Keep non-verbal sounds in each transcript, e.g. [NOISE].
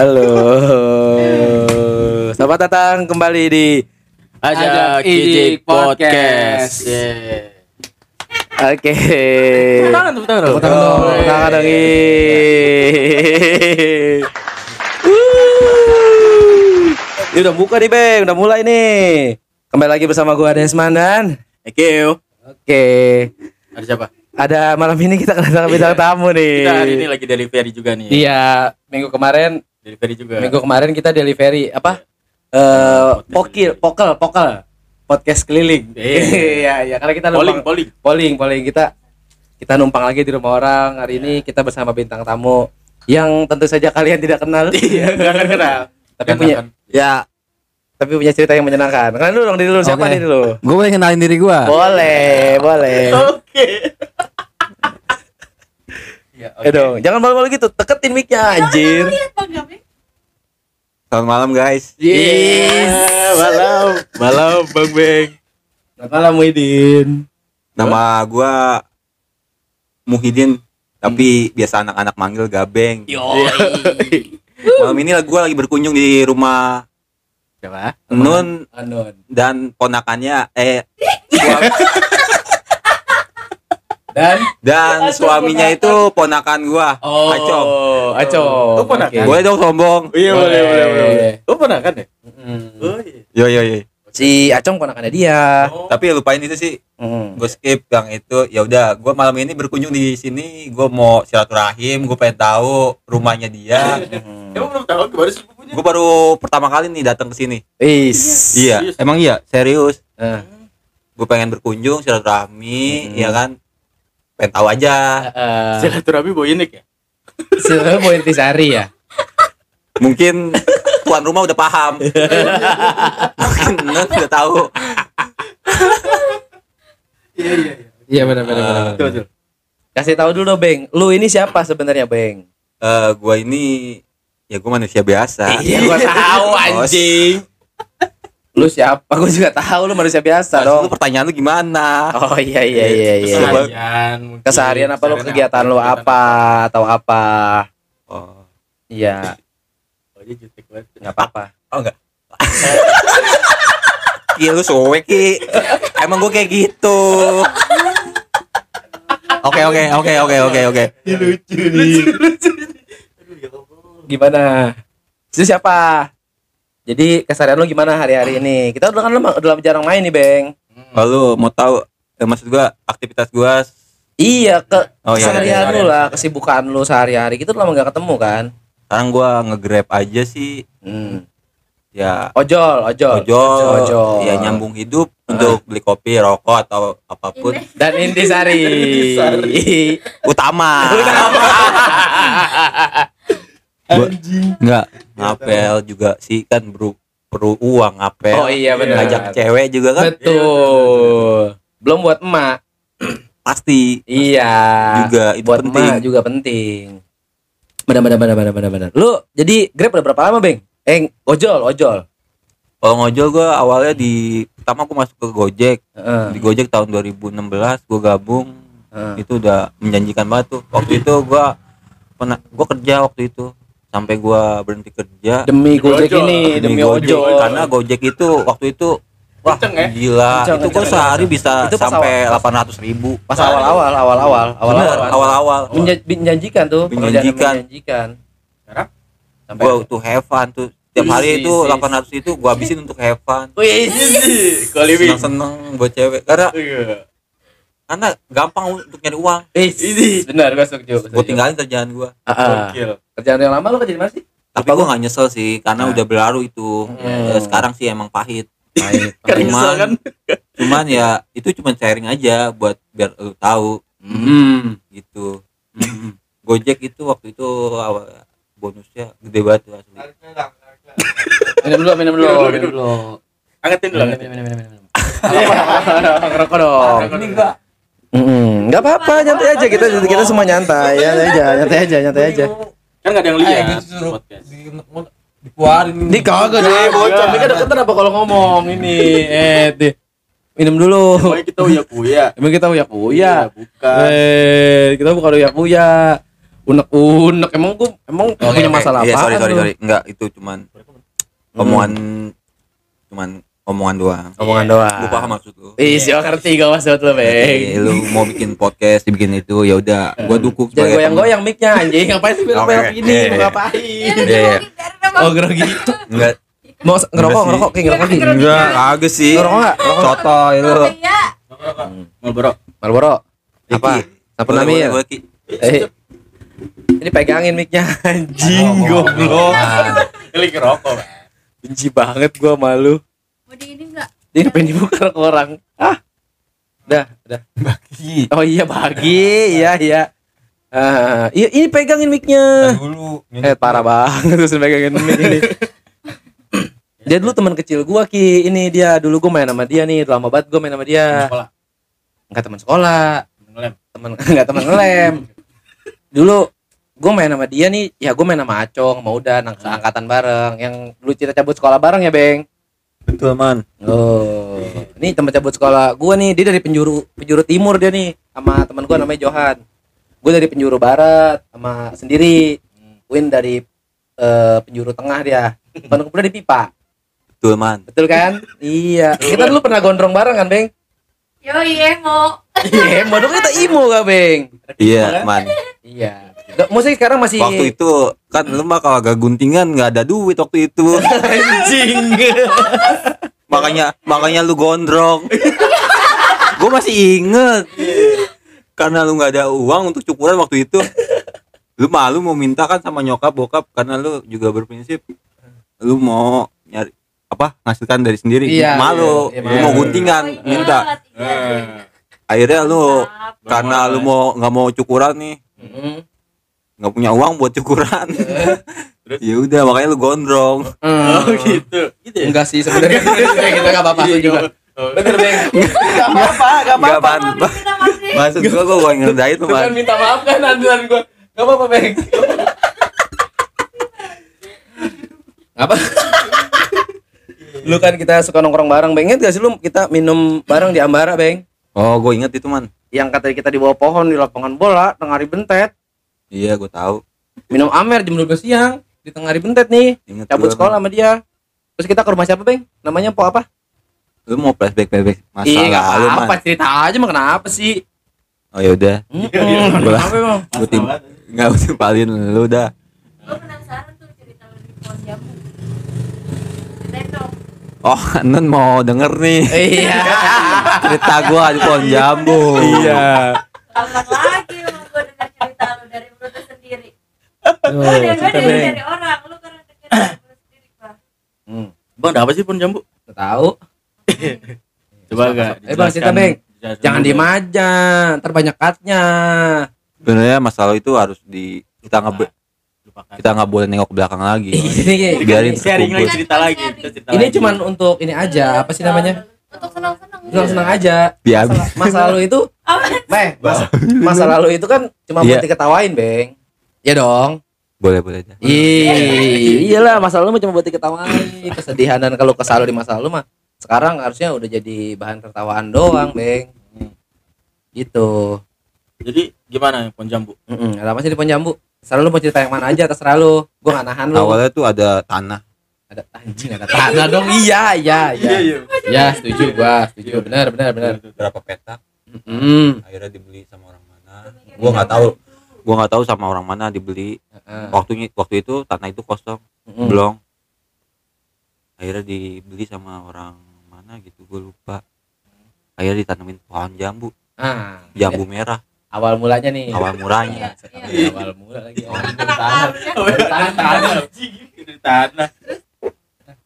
Halo. [LAUGHS] Selamat datang kembali di Ajak Kijik Podcast. Yeah. Oke. Tepuk tangan, tepuk tangan. Tepuk tangan dong, tepuk tangan dong. Ini udah buka nih, Bang. Udah mulai nih. Kembali lagi bersama gua Desman dan Ekeu. Oke. Ada siapa? Ada malam ini kita kedatangan bintang tamu nih. Kita hari ini lagi delivery juga nih. Iya, minggu kemarin Delivery juga. Minggu kemarin kita delivery apa? Eh, pokil, pokel, pokel. Podcast keliling. Iya. Iya, iya, [LAUGHS] karena kita polling, numpang polling. polling, polling kita kita numpang lagi di rumah orang. Hari ini kita bersama bintang tamu yang tentu saja kalian tidak kenal. [LAUGHS] Iya, nggak akan kenal. tapi Karena punya ya tapi punya cerita yang menyenangkan. Kenal dulu dong diri lu, siapa Oke. diri lu? Gue boleh kenalin diri gue. Boleh, boleh. Oke. Ya, oke. Eh dong, jangan malu-malu gitu. Teketin mic-nya anjir. Selamat malam guys. Yes. Malam, malam Bang Beng. Selamat malam Muhyiddin. Nama gue Muhyiddin, tapi biasa anak-anak manggil Gabeng. [LAUGHS] Malam ini gue lagi berkunjung di rumah Siapa? Nun Anon. dan ponakannya eh [LAUGHS] Dan dan suaminya itu ponakan gua. Oh, Acong. Acong. Oh, ponakan. Oke. Boleh dong sombong. Iya, boleh, boleh, boleh. Boleh. Oh, ponakan ya? Mm. Oh, iya. Yo yo yo. Si Acong ponakannya dia. Oh. Tapi lupain itu sih. Mm. Gue skip yang itu. Ya udah, gue malam ini berkunjung di sini. Gue mau silaturahim. Gue pengen tahu rumahnya dia. Mm. Emang belum tahu sepupunya? gue baru pertama kali nih datang ke sini. Is. Iya, Serius? emang iya, serius. Eh. Gue pengen berkunjung silaturahmi, Hmm. ya kan? Pengen tahu aja. Eh, Silaturahmi ini ya? Mau intisari ya. Mungkin tuan rumah udah paham. Mungkin Nun udah tahu. Iya, iya, iya. Iya benar benar benar. Betul, betul. Kasih tahu dulu dong, Beng. Lu ini siapa sebenarnya, Beng? Eh, gue ini ya gue manusia biasa. Iya, gua tahu anjing. Lu siapa? [LAUGHS] Gua juga tahu lu manusia biasa Nah, dong. lu pertanyaan lu gimana? Oh iya iya iya iya. Keseharian, mungkin. Keseharian apa lu Keseharian kegiatan lu apa atau apa? Oh, Iya, [LAUGHS] Oh, iya, jutek banget. enggak apa-apa. oh enggak. [LAUGHS] Iya lu sowe ki. Emang gue kayak gitu. Oke oke oke oke oke oke. lucu nih. Lucu, lucu. Ya. Gimana? Itu siapa? Jadi keseharian lu gimana hari-hari ini? Kita udah kan lama, udah lama jarang main nih, Beng. Lalu mau tahu eh, maksud gua aktivitas gua Iya, ke Oh, iya, keseharian iya, lu iya. lah, kesibukan lu sehari-hari. Kita udah lama gak ketemu kan? sekarang gua nge-grab aja sih Hmm. ya Ojol, ojol. ojol, ojol. ya nyambung hidup untuk beli kopi, rokok atau apa pun Dan intisari. [LAUGHS] utama. [LAUGHS] Anjing. Enggak, ngapel juga sih kan perlu perlu uang ngapel. Oh iya benar. Ngajak cewek juga kan Betul. Belum buat emak. pasti Iya. juga itu buat penting. emak juga penting. Benar benar benar benar benar benar. Lu jadi Grab udah berapa lama, Beng? Eh, ojol, ojol. Kalau ngojol gua awalnya di pertama gua masuk ke Gojek. Heeh. Di Gojek tahun 2016 gua gabung. Heeh. Itu udah menjanjikan banget tuh. Waktu itu gua pernah gua kerja waktu itu sampai gua berhenti kerja Demi Gojek ini, demi Gojek. karena Gojek itu waktu itu wah Kenceng ya? gila Kenceng, itu kenceng, sehari bisa Itu sampai awal- 800 ribu Pas awal-awal, awal-awal, awal-awal. awal-awal Menja- menjanjikan tuh, Menjanjikan. menjanjikan. Sekarang? Sampai gua tuh have fun tuh tiap hari Isi, itu isi. 800 itu gua habisin untuk have fun seneng-seneng buat cewek karena Iya. Karena gampang untuk nyari uang Wih, benar gua setuju. gua tinggalin kerjaan gua Ah, ah. Gokil. Kerjaan yang lama lu kerja di mana sih? tapi gua nggak nyesel sih karena Nah. udah berlalu itu Hmm. Eh, sekarang sih emang pahit Baik. Kan [LAUGHS] Cuman- kan? cuman ya itu cuma sharing aja buat biar lu tahu Hmm. gitu [LAUGHS] Gojek itu waktu itu awal bonusnya gede banget tuh asli. Minum dulu, minum dulu, Minum dulu. Angetin dulu, Minum, angetin. minum, minum, minum. Ngerokok [LAUGHS] dong. Ini enggak. Mm, nggak apa-apa, nyantai aja kita kita semua nyantai, nyantai aja, nyantai aja, nyantai aja. Kan enggak ada yang lihat. dikeluarin Ini kagak deh, bocor. Ini kan deketan apa kalau ngomong ini? Eh, deh. Minum dulu. Pokoknya kita uya kuya. Emang kita uya kuya. bukan. Eh, kita bukan uya kuya. unek-unek emang gua emang punya masalah Iya, apa? sorry sorry sorry. Enggak, itu cuman omongan cuman omongan doang. Omongan doang. Gue paham maksud lu. Ih, sih ngerti gak maksud lu, Bang. Eh, lu mau bikin podcast, dibikin itu ya udah, gua dukung Jangan sebagai goyang-goyang mic-nya anjing. Ngapain sih belok-belok Oke. gini? Iya, Mau iya. ngapain? Iya, iya. Oh, grogi. Enggak. Mau ngerokok, sih. ngerokok, kayak ngerokok gitu. Enggak, kagak sih. Ngerokok enggak? Ngerokok. Sotoy lu. Iya. Marlboro. Marlboro. Apa? Boleh, namanya. Eh. Ini pegangin mic-nya anjing goblok. Kali ngerokok. Benci banget gua malu. Mau di ini enggak? Dia ngapain dibuka ke orang? Ah. Udah, udah. Bagi. Oh iya bagi, iya iya. Ah, iya ini pegangin mic-nya. Dulu. Eh parah banget terus pegangin mic ini. dia dulu teman kecil gua Ki. Ini dia dulu gua main sama dia nih, lama banget gua main sama dia. Sekolah. Enggak teman sekolah, Ngelem. teman enggak teman ngelem. Dulu gua main sama dia nih, ya gua main sama Acong, mau udah nang seangkatan bareng yang dulu kita cabut sekolah bareng ya, Beng. Betul, Man. Oh, ini teman cabut sekolah gua nih, dia dari penjuru penjuru timur dia nih, sama teman gua namanya Johan. Gue dari penjuru barat sama sendiri. Win dari eh, penjuru tengah dia. Pondok Pemuda di Pipa. Betul, Man. Betul kan? iya. Kita dulu pernah gondrong bareng kan, Beng? Yo iya mau. Iya, modal kita imo gak, Beng? Iya, Man. Iya. Gak, musik sekarang masih Waktu itu kan lu mah kalau agak guntingan nggak ada duit waktu itu. [LAUGHS] anjing. makanya makanya lu gondrong. gue masih inget. Karena lu nggak ada uang untuk cukuran waktu itu. Lu malu mau minta kan sama nyokap bokap karena lu juga berprinsip lu mau nyari apa ngasilkan dari sendiri Iya, malu iya, iya, lu mau malu. guntingan Oh, iya, minta iya, iya. akhirnya lu Maaf. karena lu mau nggak mau cukuran nih Mm. Nggak punya uang buat cukuran [LAUGHS] ya udah makanya lu gondrong Oh, gitu. Gitu ya. Enggak sih sebenarnya kita enggak apa-apa Iya, juga. Oh. Bener, Beng. Enggak [LAUGHS] apa-apa, enggak nggak apa-apa. maksud gua gua gua ngerdain tuh Itu kan minta maaf kan andalan gua. Enggak apa-apa, Beng. Apa? lu kan kita suka nongkrong bareng, Beng. Ingat gak sih lu kita minum bareng di Ambara, Beng? oh gue inget itu man Yang kata kita di bawah pohon di lapangan bola tengah hari bentet. Iya gue tahu Minum Amer jam 12 siang di tengah hari bentet nih. inget Cabut gua, sekolah Man. sama dia. Terus kita ke rumah siapa, Beng? Namanya Po apa? lu mau flashback flashback Iya, masalah nggak lu man apa cerita aja mah kenapa sih? oh yaudah Hmm, Gua- kenapa emang? gue tim nggak gue timpalin lu dah Gue penasaran tuh cerita lu di. Ceritain dong. oh Nun mau denger nih Iya. cerita gua di pohon jambu Iya. Ulang lagi Oh, cerita, dari, dari orang, lu karena sendiri, Pak. Hmm, Bang, ada apa sih pun jambu? tahu. [LAUGHS] Coba enggak. Eh, Bang, cerita, Beng. Jangan diem aja, ntar banyak katnya. sebenarnya masalah itu harus di kita nggak kita nggak boleh nengok ke belakang lagi [LAUGHS] ini biarin sharing lagi cerita lagi. Kita cerita ini lagi. cuman untuk ini aja, apa sih namanya? Untuk senang-senang. Senang-senang aja. Diambil. Masa, masa lalu itu, meh, masa, masa lalu itu kan cuma buat Iya. diketawain, Beng. Ya dong. boleh boleh Iya, iyalah masa lalu mah cuma buat diketawain, kesedihan dan kalau kesal di masa lalu mah sekarang harusnya udah jadi bahan tertawaan doang, Beng. Gitu. Jadi gimana nih pon jambu? Mm-mm, ada apa sih di pohon jambu? Terserah lu mau cerita yang mana aja, terserah lu. Gua gak nahan lu. awalnya tuh ada tanah Ada anjing, ada tanah dong. Iya, iya, iya. iya. Ya, setuju gua, setuju. Benar, benar, benar. berapa petak Mm. akhirnya dibeli sama orang mana gua nggak tahu gua nggak tahu sama orang mana dibeli Heeh. waktunya waktu itu tanah itu kosong Mm-mm. belum akhirnya dibeli sama orang mana gitu gue lupa akhirnya ditanemin pohon jambu Ah, jambu merah awal mulanya nih. awal murahnya Iya, awal mula lagi. Oh, Tanah. tanah. Dari tanah.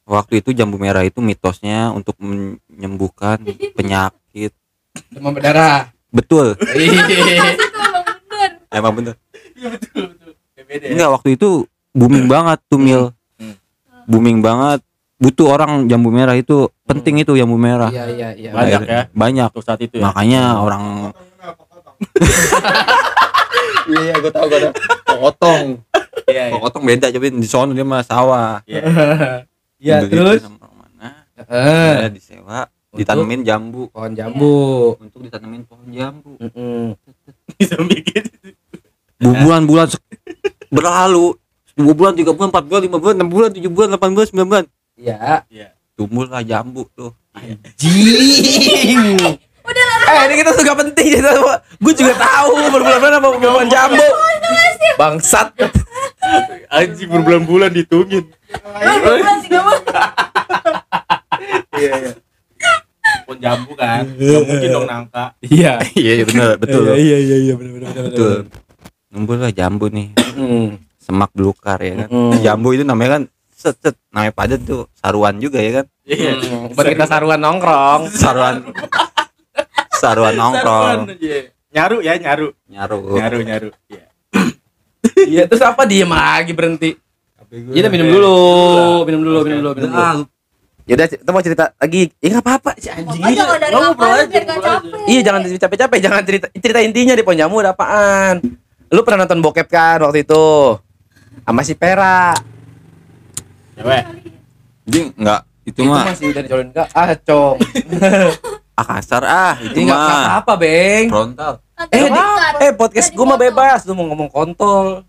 waktu itu jambu merah itu mitosnya untuk menyembuhkan [LAUGHS] penyakit Demam berdarah. betul Iya. Emang bener. emang [LAUGHS] bener Iya betul betul. Kayak beda ya. enggak waktu itu booming banget tuh mil Hmm. booming banget butuh orang jambu merah itu penting itu jambu merah Iya, iya, iya. Banyak ya. banyak Untuk saat itu ya. makanya orang Iya, iya, gua tahu, gua tahu. Potong. Iya, iya. potong beda coba di sono dia mah sawah Iya. Iya, Dibeli terus sama mana. Akhirnya disewa ditanemin jambu pohon jambu. untuk ditanemin pohon jambu Mm-mm. Bisa bikin. Bulan-bulan berlalu dua bulan tiga bulan empat bulan lima bulan enam bulan tujuh bulan delapan bulan sembilan bulan Iya. tumbuhlah jambu tuh Jing. [LAUGHS] Eh, ini kita juga penting ya. Gue juga tahu berbulan-bulan apa bulan jambu. Bangsat. Anjing berbulan-bulan ditungin. Bulan tiga bulan. [LAUGHS] Iya, iya. Pohon jambu kan. Gak mungkin dong nangka. Iya. iya betul betul Iya iya iya benar benar betul tumbuhlah jambu nih semak belukar ya kan jambu itu namanya kan set set namanya padat tuh saruan juga ya kan Iya. Buat kita saruan nongkrong. [LAUGHS] saruan saruan nongkrong Iya. Nyaru ya, nyaru. nyaru Nyaru, nyaru. Iya. Iya, terus apa diem lagi berhenti? Iya, udah minum dulu, minum dulu, minum dulu, minum dulu. Ah, lu- Yaudah, kita mau cerita lagi. Ya nggak apa-apa si anjing. Pokoknya jangan dari biar gak ngobrol aja. capek. Iya, jangan capek-capek, jangan cerita cerita intinya di Ponjamu ada apaan. Lu pernah nonton bokep kan waktu itu? Sama si Pera. Cewek. Jadi enggak itu Itu mah masih udah dicolin enggak? Ah, cong. [LAUGHS] ah kasar ah itu Ini enggak mah apa, Beng. frontal Eh, di- eh podcast gua mah bebas. Lu mau ngomong kontol.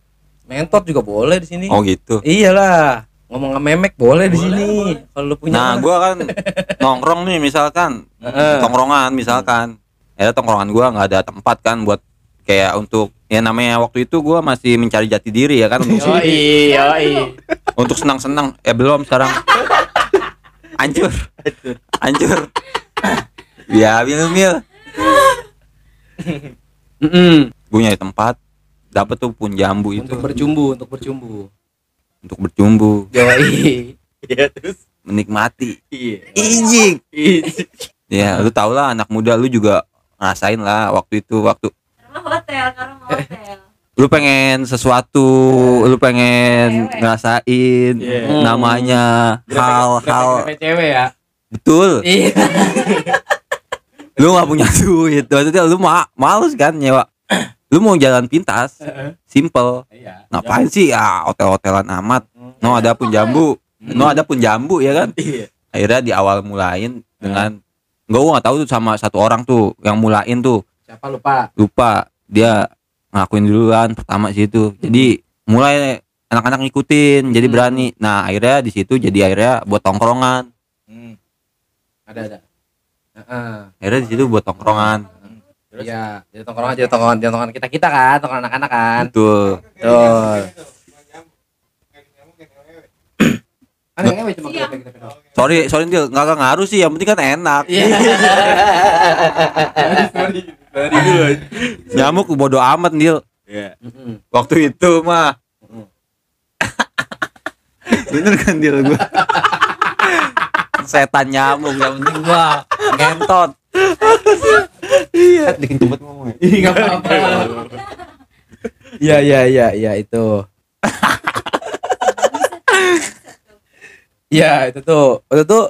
Mentot juga boleh di sini. oh gitu Iyalah. Ngomong memek boleh di sini. Kalau lu punya nah mah. gua kan nongkrong nih misalkan [LAUGHS] Heeh. tongkrongan misalkan ya tongkrongan gua nggak ada tempat kan buat kayak untuk ya namanya waktu itu gua masih mencari jati diri ya kan untuk Yoi, yoi. untuk senang-senang eh belum sekarang hancur hancur ya mil mil Mm-mm. gue nyari tempat dapat tuh pun jambu itu Untuk bercumbu, untuk bercumbu. untuk bercumbu Yoi. Iya, terus. menikmati Iya. injing Iya. ya lu tau lah anak muda lu juga ngerasain lah waktu itu waktu hotel, karena mau hotel. lu pengen sesuatu lu pengen Cewek. ngerasain Iya. namanya hal-hal cewek ya. betul. Iya. [LAUGHS] lu nggak punya [LAUGHS] duit. Maksudnya lu ma males kan nyewa. Lu mau jalan pintas simple. Iya. ngapain sih? Ya hotel-hotelan amat. No ada pun jambu. No ada pun jambu ya kan? Iya. akhirnya di awal mulain dengan nggak gua nggak tahu tuh sama satu orang tuh yang mulain tuh Siapa lupa? lupa dia ngakuin duluan pertama situ jadi mulai anak-anak ngikutin jadi Hmm. berani nah akhirnya di situ jadi akhirnya buat tongkrongan Hmm. Ada ada. Heeh. akhirnya di situ buat tongkrongan? Iya, jadi tongkrongan jadi tongkrongan jadi tongkrongan kita kita kan, tongkrongan anak-anak kan. betul Betul. Kan ngewe cuma sorry sorry dia nggak ngaruh sih. Yang penting kan enak. Iya. [LAUGHS] Nyamuk bodo amat Dil Iya. Mm-mm. waktu itu mah bener kan Dil gua? Setan nyamuk yang penting gua ngentot. Iya. Bikin cepet ngomong ya? Ih, enggak apa-apa. Iya, iya, iya, iya itu. [LAUGHS] Iya, itu tuh. Itu tuh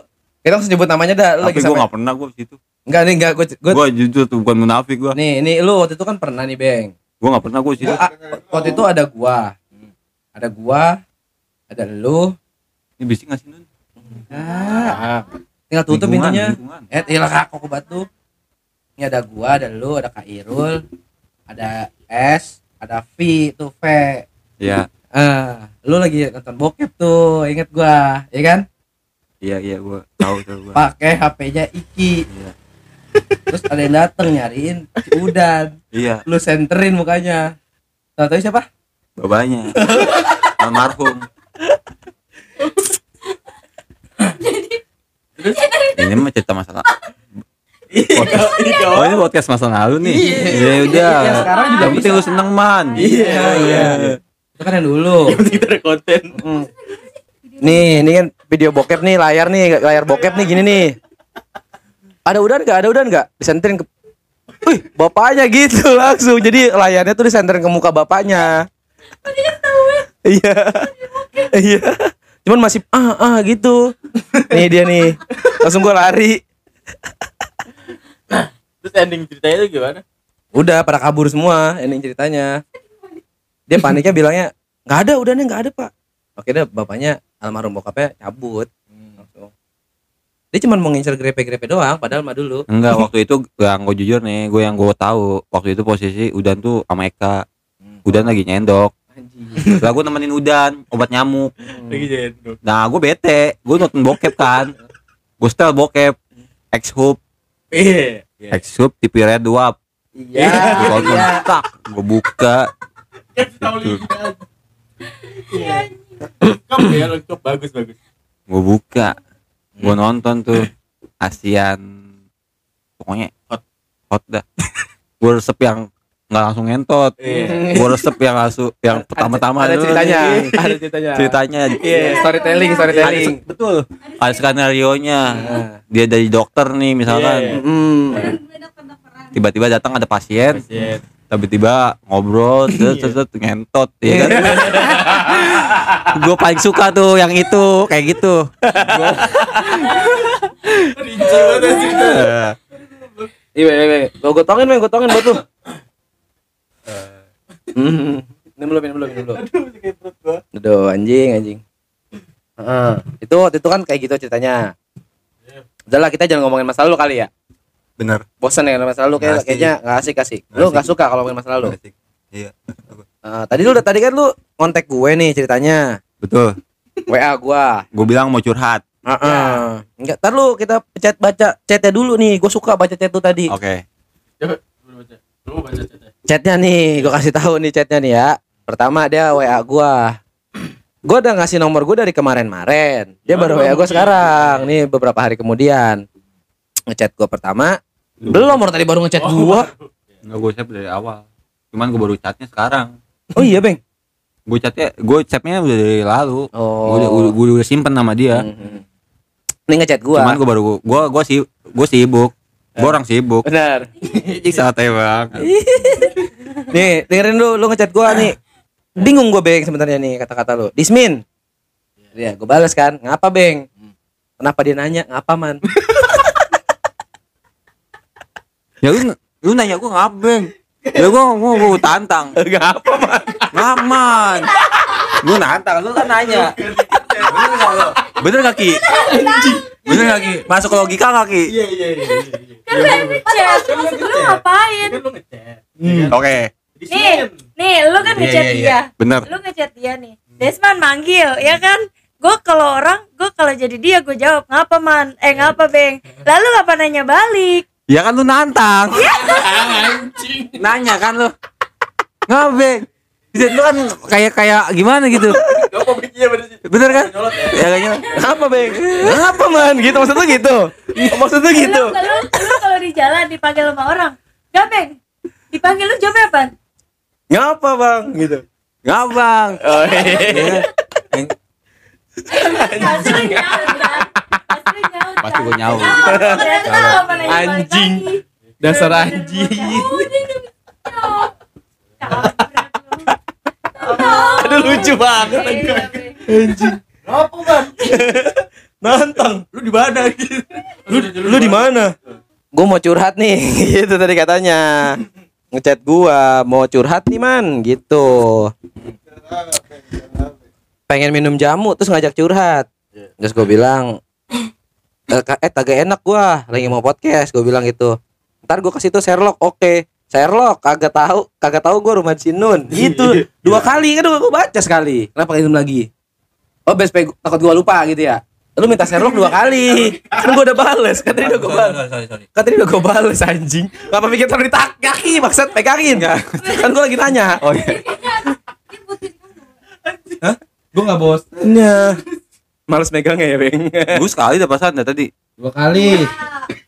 kita harus sebut namanya dah. Lu tapi lagi gua sama nggak pernah gua situ Enggak nih, enggak gue gue gua jujur tuh bukan munafik gua nih, ini lu waktu itu kan pernah nih, Beng. gua nggak pernah gua situ Gua, ah, waktu itu ada gua. Ada gua, ada lu. ini bising nggak sih Nun? Ah, tinggal tutup Lingkungan, pintunya. lingkungan. Eh, iyalah kak, kok batu. Ini ada gua, ada lu, ada Kak Irul, ada S, ada V, tuh V. Iya, Ah, lu lagi nonton bokep tuh, inget gua, ya kan? iya, iya, gua tahu tahu gua. Pakai HP-nya Iki. Iya. Terus ada yang dateng nyariin si Udan. Iya, Lu senterin mukanya. Tahu tahu siapa? bapaknya. [LAUGHS] Almarhum. ini mah cerita masalah. Oh ini podcast masa lalu nih. Iya udah. Iya, sekarang juga Yang penting lu seneng man. Iya, iya. Itu kan yang dulu. Yang penting kita ada konten. Mm. Nih, ini kan video bokep nih, layar nih, layar bokep nih gini nih. Ada udan nggak? Ada udan nggak? Disenterin ke Wih, bapaknya gitu [LAUGHS] langsung. Jadi layarnya tuh disenterin ke muka bapaknya. Iya. Iya. Cuman masih ah ah gitu. Nih dia nih. Langsung gua lari. Terus ending ceritanya itu gimana? Udah pada kabur semua ini ceritanya. Dia paniknya bilangnya nggak ada, udahnya nggak ada pak. Oke deh bapaknya almarhum bokapnya cabut. Langsung. Dia cuma mau ngincer grepe-grepe doang, padahal mah dulu. Enggak, waktu itu yang gue jujur nih, gue yang gue tahu waktu itu posisi Udan tuh sama Eka. Hmm. Udan lagi nyendok. Lah gue nemenin udan obat nyamuk Lagi jendok. nah gue bete gue nonton bokep kan gue setel bokep X Hub Iya. Iya. X Hub TV Red Wap Iya. gue tonton Iya. Lengkap ya, lengkap bagus bagus. gue buka gue nonton tuh ASEAN pokoknya Hot. hot dah gue resep yang nggak langsung ngentot Iya. gue resep yang langsung yang pertama-tama ada dulu ceritanya. nih. Ada ceritanya. ceritanya Iya, storytelling, storytelling. Ada- betul ada skenario nya Nah. dia dari dokter nih misalkan Iya. Hmm. tiba-tiba datang ada pasien Pasien. Tiba-tiba ngobrol [CLEARS THROAT] terus terus terus, ngentot ya [LAUGHS] kan gue paling suka tuh yang itu kayak gitu cerita. [LAUGHS] Iya, iya, iya. Gue gotongin, men, gotongin buat lu. Hmm. [LAUGHS] Minum dulu, minum dulu, minum dulu. Aduh, anjing, anjing. Heeh. Itu waktu itu kan kayak gitu ceritanya. Udah lah, kita jangan ngomongin masa lalu kali ya. Bener Bosan ya masa lalu kayak kayaknya nggak asik asik. Nggak Lu nggak suka kalau ngomongin masa lalu. iya Heeh, tadi lu tadi kan lu kontak gue nih ceritanya. betul WA gua. gue bilang mau curhat Heeh. Enggak, tar lu kita chat baca chatnya dulu nih. Gue suka baca chat lu tadi. oke Coba lu baca. Lu baca chatnya. Chatnya nih, gue kasih tahu nih chatnya nih ya. Pertama dia WA gua. Gue udah ngasih nomor gue dari kemarin-marin. Dia baru WA gue sekarang. Nih beberapa hari kemudian ngechat gue pertama. Belum orang tadi baru ngechat gua. nggak gue save dari awal cuman gue baru chatnya sekarang Oh iya, Bang. gue chatnya gue chatnya udah dari lalu Oh. gue udah, udah, gua udah simpen nama dia Mhm. Nih ngechat gua. cuman gue baru gue gue sih gue sibuk gue orang sibuk Benar. [LAUGHS] Ih, santai banget [LAUGHS] Nih, dengerin lu lu ngechat gua nih. Bingung gua, Beng, sebenarnya nih kata-kata lu. Dismin. Iya, gua balas kan. Ngapa, Beng? Kenapa dia nanya? Ngapa, Man? [LAUGHS] ya lu lu nanya gue ngabeng ya gue mau gue tantang [LAUGHS] Ngapa, Man? ngaman gue nantang lu kan nanya bener gak lu bener gak ki bener gak ki masuk ke logika gak ki Iya iya iya. iya, iya. Kan lu ngechat, maksud lu ngapain? Kan lu ngechat. oke Di Nih, nih lu kan Iya, ngechat iya, iya. dia. bener Lu ngechat dia nih. Desman manggil, ya kan? Gue kalau orang, gue kalau jadi dia gue jawab ngapa man, eh ngapa beng. Lalu ngapa nanya balik? Ya kan lu nantang Anjing. nanya kan lu ngabeng Jadi lu kan kayak kayak gimana gitu apa begini bener kan ya. ya kayaknya Ngapa, Beng? Ngapa, Man? Gitu maksud lu gitu. Maksud lu gitu. Lu, lu, lu kalau di jalan dipanggil sama orang, gak beng. Dipanggil lu jawabnya apa? Ngapa, Bang? Gitu. ngabang Oh, iya. Nyaut kan? Pasti nyaut kan? nanya balik Anjing. Dasar anjing. Aduh lucu banget. Iya, Beng. Apa bang? Nantang. Lu di mana gitu? Lu lu di mana? Gua mau curhat nih, [LAUGHS] gitu tadi katanya. Ngechat gua, mau curhat nih, Man, gitu. Pengen minum jamu terus ngajak curhat. Terus gua bilang, eh, eh kagak enak gua, lagi mau podcast, gua bilang gitu. Ntar gua kasih tuh Sherlock, oke. Sherlock kagak tahu, kagak tahu gua rumah si Nun. Gitu. [LAUGHS] Dua kali kan gua baca sekali. Kenapa minum lagi? Oh, best pay- takut gua lupa gitu ya. Lu minta Sherlock dua kali. Kan gua udah bales, kan tadi udah gua bales. Kan tadi udah gua bales anjing. Ngapa mikir taruh di tak kaki maksud pegangin. Kan gua lagi nanya. oh iya kamu. Gua enggak bos. Nya. Males megangnya ya, Beng. [LAUGHS] gue sekali udah pasan dah tadi Dua kali.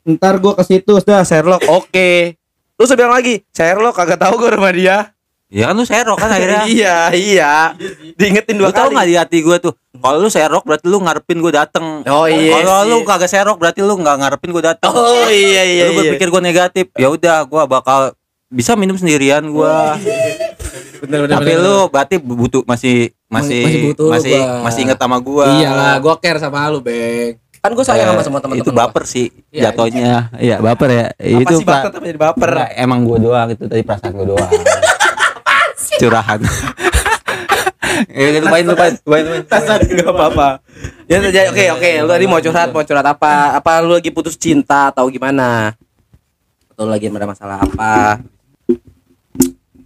Ntar gua ke situ sudah Sherlock. Oke. Lu bilang lagi, Sherlock kagak tahu gua rumah dia. ya kan lu serok kan akhirnya [LAUGHS] iya, iya. Diingetin dua lu tau kali. gak di hati gue tuh kalau lu serok berarti lu ngarepin gue dateng Oh, iya kalau lu kagak serok berarti lu nggak ngarepin gue dateng Oh iya iya. lu iya. berpikir gue negatif ya udah gue bakal bisa minum sendirian gue bener, bener, tapi bener, lu berarti butuh masih masih Masih butuh masih gua. masih inget sama gue Iyalah, gua care sama lu, Beng. Kan gua sayang sama semua teman-teman. itu gua. baper sih Iya, jatohnya iya baper ya Apa itu sih baper tapi jadi baper? Enggak, emang gue doang itu tadi perasaan gue doang curahan [LAUGHS] Eh, lupain, lupain, lupain, lupain. Enggak apa-apa. Ya jadi oke oke, lu tadi mau curhat, mau curhat apa? Apa lu lagi putus cinta atau gimana? Atau lagi ada masalah apa?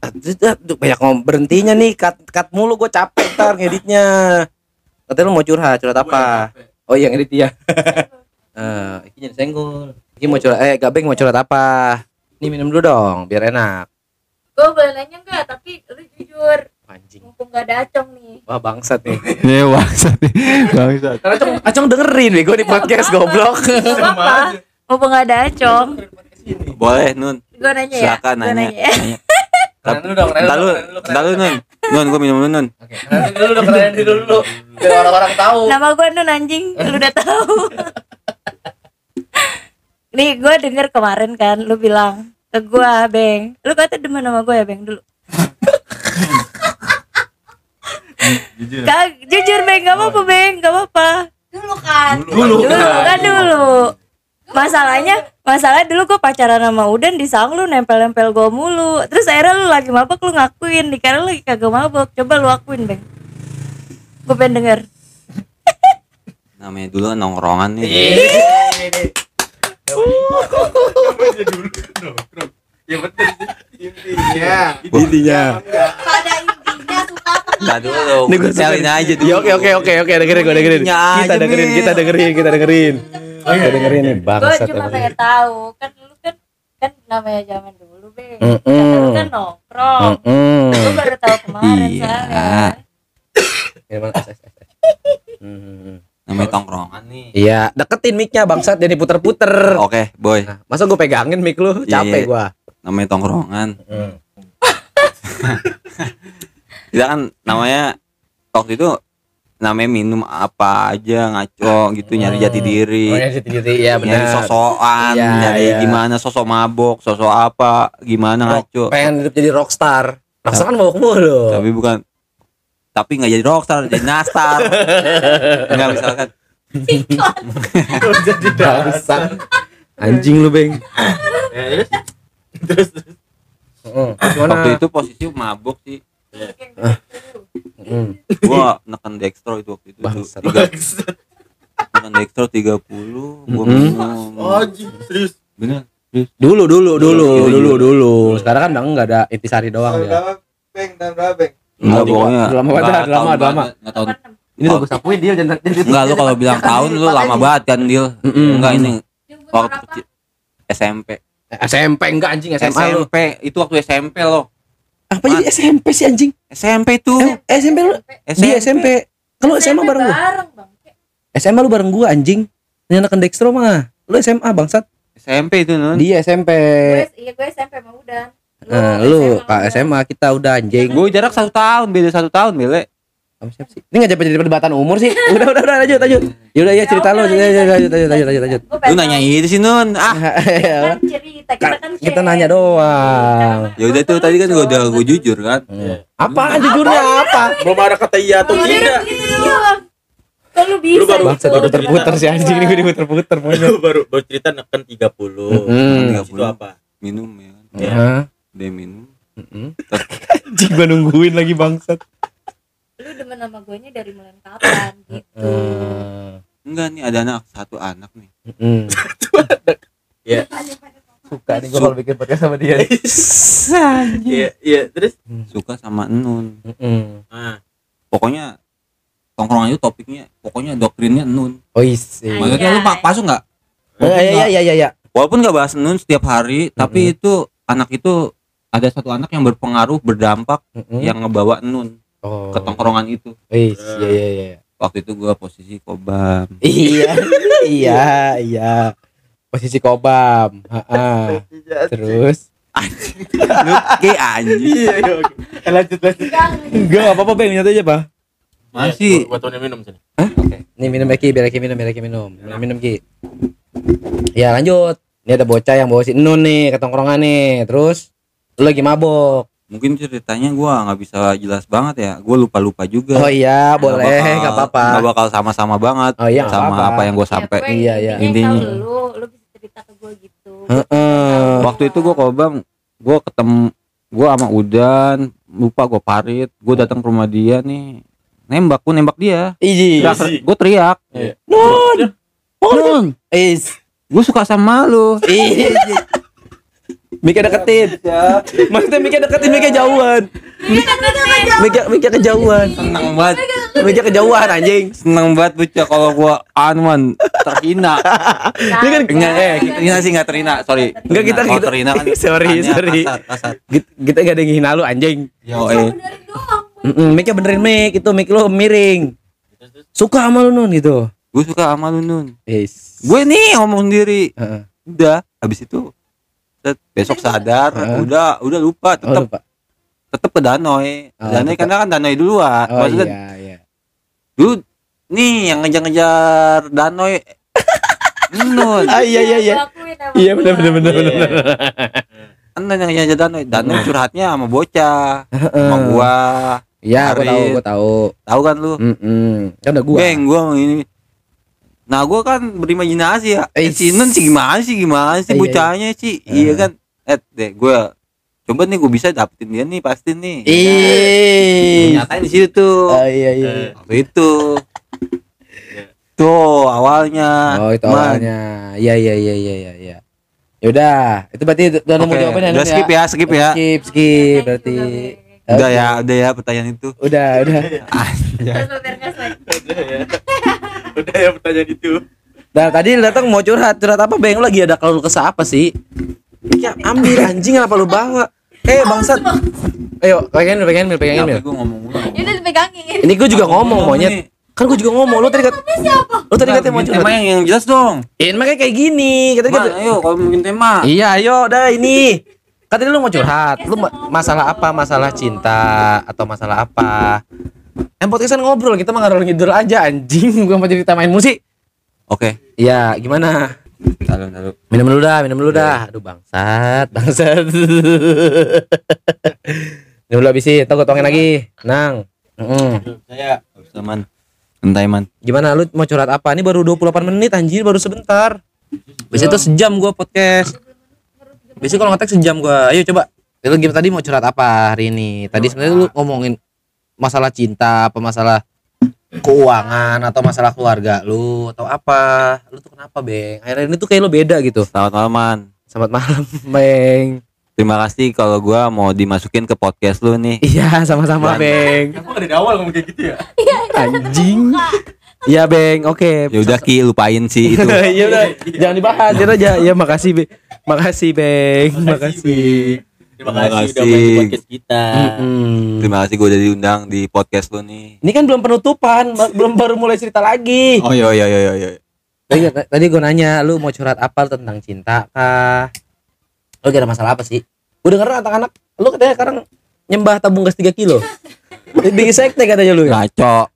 Aduh, banyak ngom berhentinya nih cut cut mulu gue capek ntar ngeditnya. Katanya lu mau curhat curhat apa? oh iya ngedit ya [LAUGHS] eh ini jadi senggol. Ini mau curhat eh gabeng mau curhat apa? Ini minum dulu dong biar enak. Gue boleh nanya nggak? Tapi lu jujur anjing. mumpung gak ada acong nih. Wah bangsat nih. [LAUGHS] Ini bangsat nih. Bangsat. karena acong acong dengerin gue di podcast goblok. Gak apa mumpung gak ada acong. Boleh Nun. gue nanya ya Silakan Gua nanya. ya. Nanya. Kenalan dulu dong lu, dulu, dulu, entar lu Nun. Nun, gua minum dulu Nun. Oke, kenalan dulu dong, dulu dulu. Biar orang-orang tahu. nama gue Nun anjing lu udah tahu [LAUGHS] nih gue denger kemarin kan lu bilang ke gue beng lu kata demen sama gue ya beng dulu Jujur. Kag, jujur beng gak apa-apa beng gak apa-apa dulu kan Dulu. dulu kan dulu masalahnya masalah dulu gue pacaran sama Udan di sang lu nempel-nempel gue mulu terus akhirnya lu lagi mabok lu ngakuin dikira lu lagi kagak mabok coba lu akuin beng gue pengen denger Namanya dulu nongkrongan nih. Ya betul sih. Intinya. Intinya. pada intinya suka Entar dulu. Ini gue Selin aja dulu. Ya oke oke oke oke dengerin gue dengerin. Intinya Kita dengerin kita dengerin kita dengerin. Kita dengerin nih gue bangsat. cuma emang. pengen tahu kan dulu kan kan namanya zaman dulu beng Mm-mm. Kata lu kan nongkrong Mm-mm. gue baru tahu kemarin Iya. soalnya S. Hmm. Namanya tongkrongan nih. Iya, deketin mic-nya bangsat jadi puter-puter. Oke, boy. Nah, masa gue pegangin mic lu? Iya, Capek iya. gua. Namanya tongkrongan. Hmm. Kita [LAUGHS] kan namanya waktu itu namanya minum apa aja ngaco gitu nyari jati diri. Oh, ya jati diri ya nyari benar. sosokan, Iya, nyari iya. gimana sosok mabok, sosok apa, gimana ngaco. Pengen hidup jadi rockstar. Rockstar kan mabok mulu. Tapi bukan tapi nggak jadi rockstar, jadi nastar. [LAUGHS] Enggak misalkan jadi [LAUGHS] dasar. Anjing lu, Beng. Ya, terus. Terus. waktu itu posisi mabok sih. Hmm. Gua neken dextro itu waktu itu. Bangsat. Tiga, neken dextro 30, gua Mm-mm. minum. Oh, anjing, serius. Bener. Dulu dulu dulu Iya, iya. dulu dulu. Sekarang kan udah enggak ada intisari doang ya. Beng? Dan Beng? Enggak pokoknya. lama banget, lama, lama. banget, enggak tahun. Ini udah gue sapuin dia jangan Enggak lu kalau bilang tahun lu lama banget kan. Mm-mm. Enggak ini waktu SMP. SMP enggak anjing SMA lu. SMP itu waktu SMP lo. Apa jadi SMP sih anjing? SMP itu. Eh, SMP lu dia SMP. Kalau SMA bareng gua. bareng bang SMA lu bareng gua anjing. Ini anak Dextro mah. Lu SMA bangsat. SMP itu nun. Dia SMP. gue iya gue SMP sama Udan Nah, lu Kak SMA kita udah anjing. Gue jarak satu tahun, beda satu tahun, bele. Sama siapa sih? Ini enggak jadi perdebatan umur sih. [LAUGHS] Udah udah udah lanjut lanjut. Yaudah ya cerita lu. Lanjut lanjut lanjut lanjut lanjut lanjut. Lu nanya itu sih nun. Ah, [LAUGHS] kan cerita kita kan Kita nanya doang. ya udah tuh tadi kan gue udah gue jujur kan. Apa jujurnya apa? Belum ada kata iya atau Iya, tidak. gitu. Kan lu bisa Lu baru- Bangsat baru udah terputer si anjing ini gue diputer-puter. Lu baru baru cerita neken 30. Mm-mm. Terus itu apa? Minum ya kan. Heeh. Dia minum. Mm-mm. [LAUGHS] Anjing gua nungguin lagi bangsat. Lu demen sama gue nya dari mulai kapan gitu Enggak nih ada anak satu anak nih. Mm. [LAUGHS] [LAUGHS] Iya. Suka nih gua kalau bikin podcast sama dia. Iya, iya, terus Suka sama Nun. Mm-mm. ah, Pokoknya tongkrongan itu topiknya pokoknya doktrinnya Nun. Oh isi. Ayo. Maksudnya lu pak masuk nggak? Oh, iya iya iya iya iya. Walaupun nggak bahas Nun setiap hari, tapi itu anak itu ada satu anak yang berpengaruh berdampak Mm-mm. yang ngebawa Nun oh. ke tongkrongan itu. Is, iya iya iya. Waktu itu gua posisi kobam. Iya [LAUGHS] iya iya. Posisi kobam. Heeh. Terus Lu kayak anjing. Iya, iya. Eh, Lanjut, lanjut. enggak apa-apa Bang, nyata aja, Pak. Masih Gua tuh minum sini. Nih minum Eki, biar Eki minum, biar Eki minum. Minum, minum Ki. Ya lanjut. Ini ada bocah yang bawa si Nun nih ke tongkrongan nih. Terus lu lagi mabok. Mungkin ceritanya gua nggak bisa jelas banget ya. Gua lupa-lupa juga. Oh iya, boleh, nggak apa-apa. nggak bakal sama-sama banget Oh iya, sama apa-apa. apa yang gue Ya, sampai gue Iya, iya. intinya lu lu bisa cerita ke gue gitu Heeh. waktu itu gue kobam gue ketemu gue sama Udan lupa gue parit gue datang ke rumah dia nih nembak gue nembak dia Iji. Teriak. gue teriak Iya. Nun. Nun Is. gue suka sama lu Iji. Mika deketin. [LAUGHS] Maksudnya Mika deketin Mika jauhan. Mika Mika kejauhan. Seneng banget. Mika kejauhan anjing. Seneng banget bocah kalau gua anuan terhina. [LAUGHS] Ini kan Enggak eh terhina sih enggak terhina, sorry. Enggak, kita- kita- terhina kan. [LAUGHS] Sorry, sorry. Kita, kita gak ada yang ngehina lu anjing. Yo eh. Mika benerin Mik itu Mik lu miring. Suka sama lu nun gitu. Gue suka sama lu Nun. Yes. Gue nih ngomong sendiri. Heeh. Udah, habis itu besok sadar, Heeh. udah udah lupa, Oh, tetap lupa. tetap ke Danoy. Oh, Danoy tetep. karena kan Danoy duluan. Oh Maksudnya iya iya. dulu nih yang ngejar-ngejar Danoy [LAUGHS] Nun. Ah iya iya iya. Iya benar benar benar benar. Kan yang ngejar Danoy. Danoy curhatnya sama bocah, sama gua. Iya, gua tahu, gua tahu. Tahu kan lu? Mm Kan udah gua. Beng, gua ini. Nah, gua kan berimajinasi ya. Eh, Eh, si Nun sih gimana sih gimana sih Iya, iya. bocahnya sih? Eh. Iya kan? Eh, deh gua coba nih gua bisa dapetin dia nih pasti nih. Ih. Nyatain di situ tuh. Oh iya iya. Waktu itu. Tuh awalnya. Oh itu Man. awalnya. Iya iya iya iya iya. iya. Yaudah, itu berarti udah nemu Oke, jawabannya. udah Nun, skip ya, skip ya. Skip skip berarti. Udah ya, udah ya pertanyaan itu. Udah udah. [LAUGHS] Udah ya pertanyaan itu. Nah tadi lu datang mau curhat, curhat apa Beng? Lu lagi ada kalau kesah apa sih? Ya ambil anjing apa lu bawa? Eh bangsat. Ayo, pegangin, pegangin, Mil, pegangin, Mil. Tapi gua ngomong. Ini udah dipegangin. Ini gue juga ngomong Ngomong monyet. Kan gue juga ngomong. Lu tadi kat Lu tadi katanya mau tema curhat. yang, yang jelas dong. Ini makanya kayak gini. Katanya Man, kata- ayo kalau bikin tema. Iya, ayo dah ini. Katanya lu mau curhat. Lu ma- masalah apa? Masalah cinta atau masalah apa? Yang podcastan ngobrol, kita mah ngalor ngidul aja anjing. Gua mau cerita main musik. Oke. Iya, gimana? Taruh, taruh. Minum dulu dah, minum dulu dah. Aduh bangsat, bangsat. [LAUGHS] minum dulu habisin, tau gue tuangin lagi. Nang. Mm-mm. Saya Bisa man. Santai man. Gimana lu mau curhat apa? Ini baru 28 menit anjir, baru sebentar. Biasanya tuh sejam gua podcast. Biasanya kalau ngetek sejam gua. Ayo coba. Lu gimana tadi mau curhat apa hari ini? Tadi sebenarnya lu ngomongin masalah cinta, apa masalah keuangan atau masalah keluarga lu atau apa? Lu tuh kenapa, Beng? Akhirnya ini tuh kayak lu beda gitu. Selamat malam man. Selamat malam, [LAUGHS] Beng. Terima kasih kalau gua mau dimasukin ke podcast lu nih. Iya, sama-sama, Beng. Kamu dari awal ngomong kayak gitu ya? Anjing. Iya, Beng. Oke. Ya udah Ki lupain sih itu. [LAUGHS] Iya udah, jangan dibahas ya aja. Ya makasih, Be. Makasih, Beng. Makasih. Terima Terima kasih udah kasih. main di podcast kita. Mm-mm. Terima kasih gua udah diundang di podcast lu nih. Ini kan belum penutupan, belum baru mulai cerita lagi. Oh iya iya iya iya. Tadi, tadi gue nanya, lu mau curhat apa tentang cinta kah? Lu gak ada masalah apa sih? Gue denger anak-anak, lu katanya sekarang nyembah tabung gas 3 kilo. Bikin sekte katanya lu ya? Ngaco.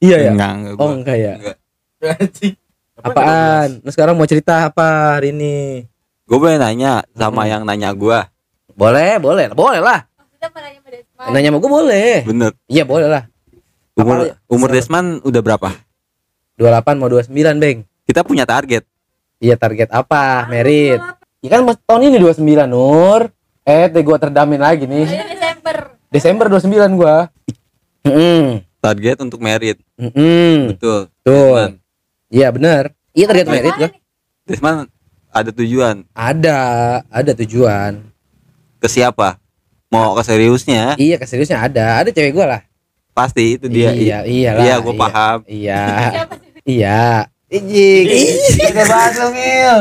Iya ya? Enggak, enggak Oh gua. enggak ya? Enggak. Apaan? Lu sekarang mau cerita apa hari ini? Gue boleh nanya sama yang nanya gua. Boleh, boleh, boleh lah. Nanya sama gue boleh. Bener. Iya boleh lah. Umur Apa- umur Desman udah berapa? 28 mau 29 Beng. Kita punya target. Iya target apa? Merit. Ya kan mas, tahun ini 29 Nur. Eh, teh gua terdamin lagi nih. Desember. Desember 29 gua. Heeh. Target untuk merit. Heeh. Betul. Tuh. Iya benar. Iya target merit gua. Desman ada tujuan. Ada, ada tujuan. Ke siapa? Mau ke seriusnya? Iya, keseriusnya ada. Ada cewek gua lah. Pasti itu dia. Iya, iyalah. Iya, gue iya. paham. Iya. [LAUGHS] Iya. Ijik. Kita bahas dong, Il.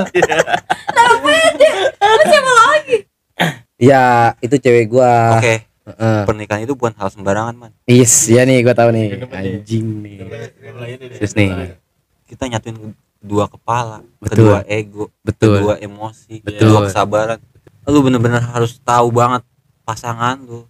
Iya, itu cewek gua. Oke, Heeh. pernikahan itu bukan hal sembarangan, man. Is, ya nih gua tahu nih. Anjing nih. Terus nih. Kita nyatuin kedua kepala, Betul. kedua ego, Betul. kedua emosi, Betul. kedua kesabaran. Lu bener-bener harus tahu banget pasangan lu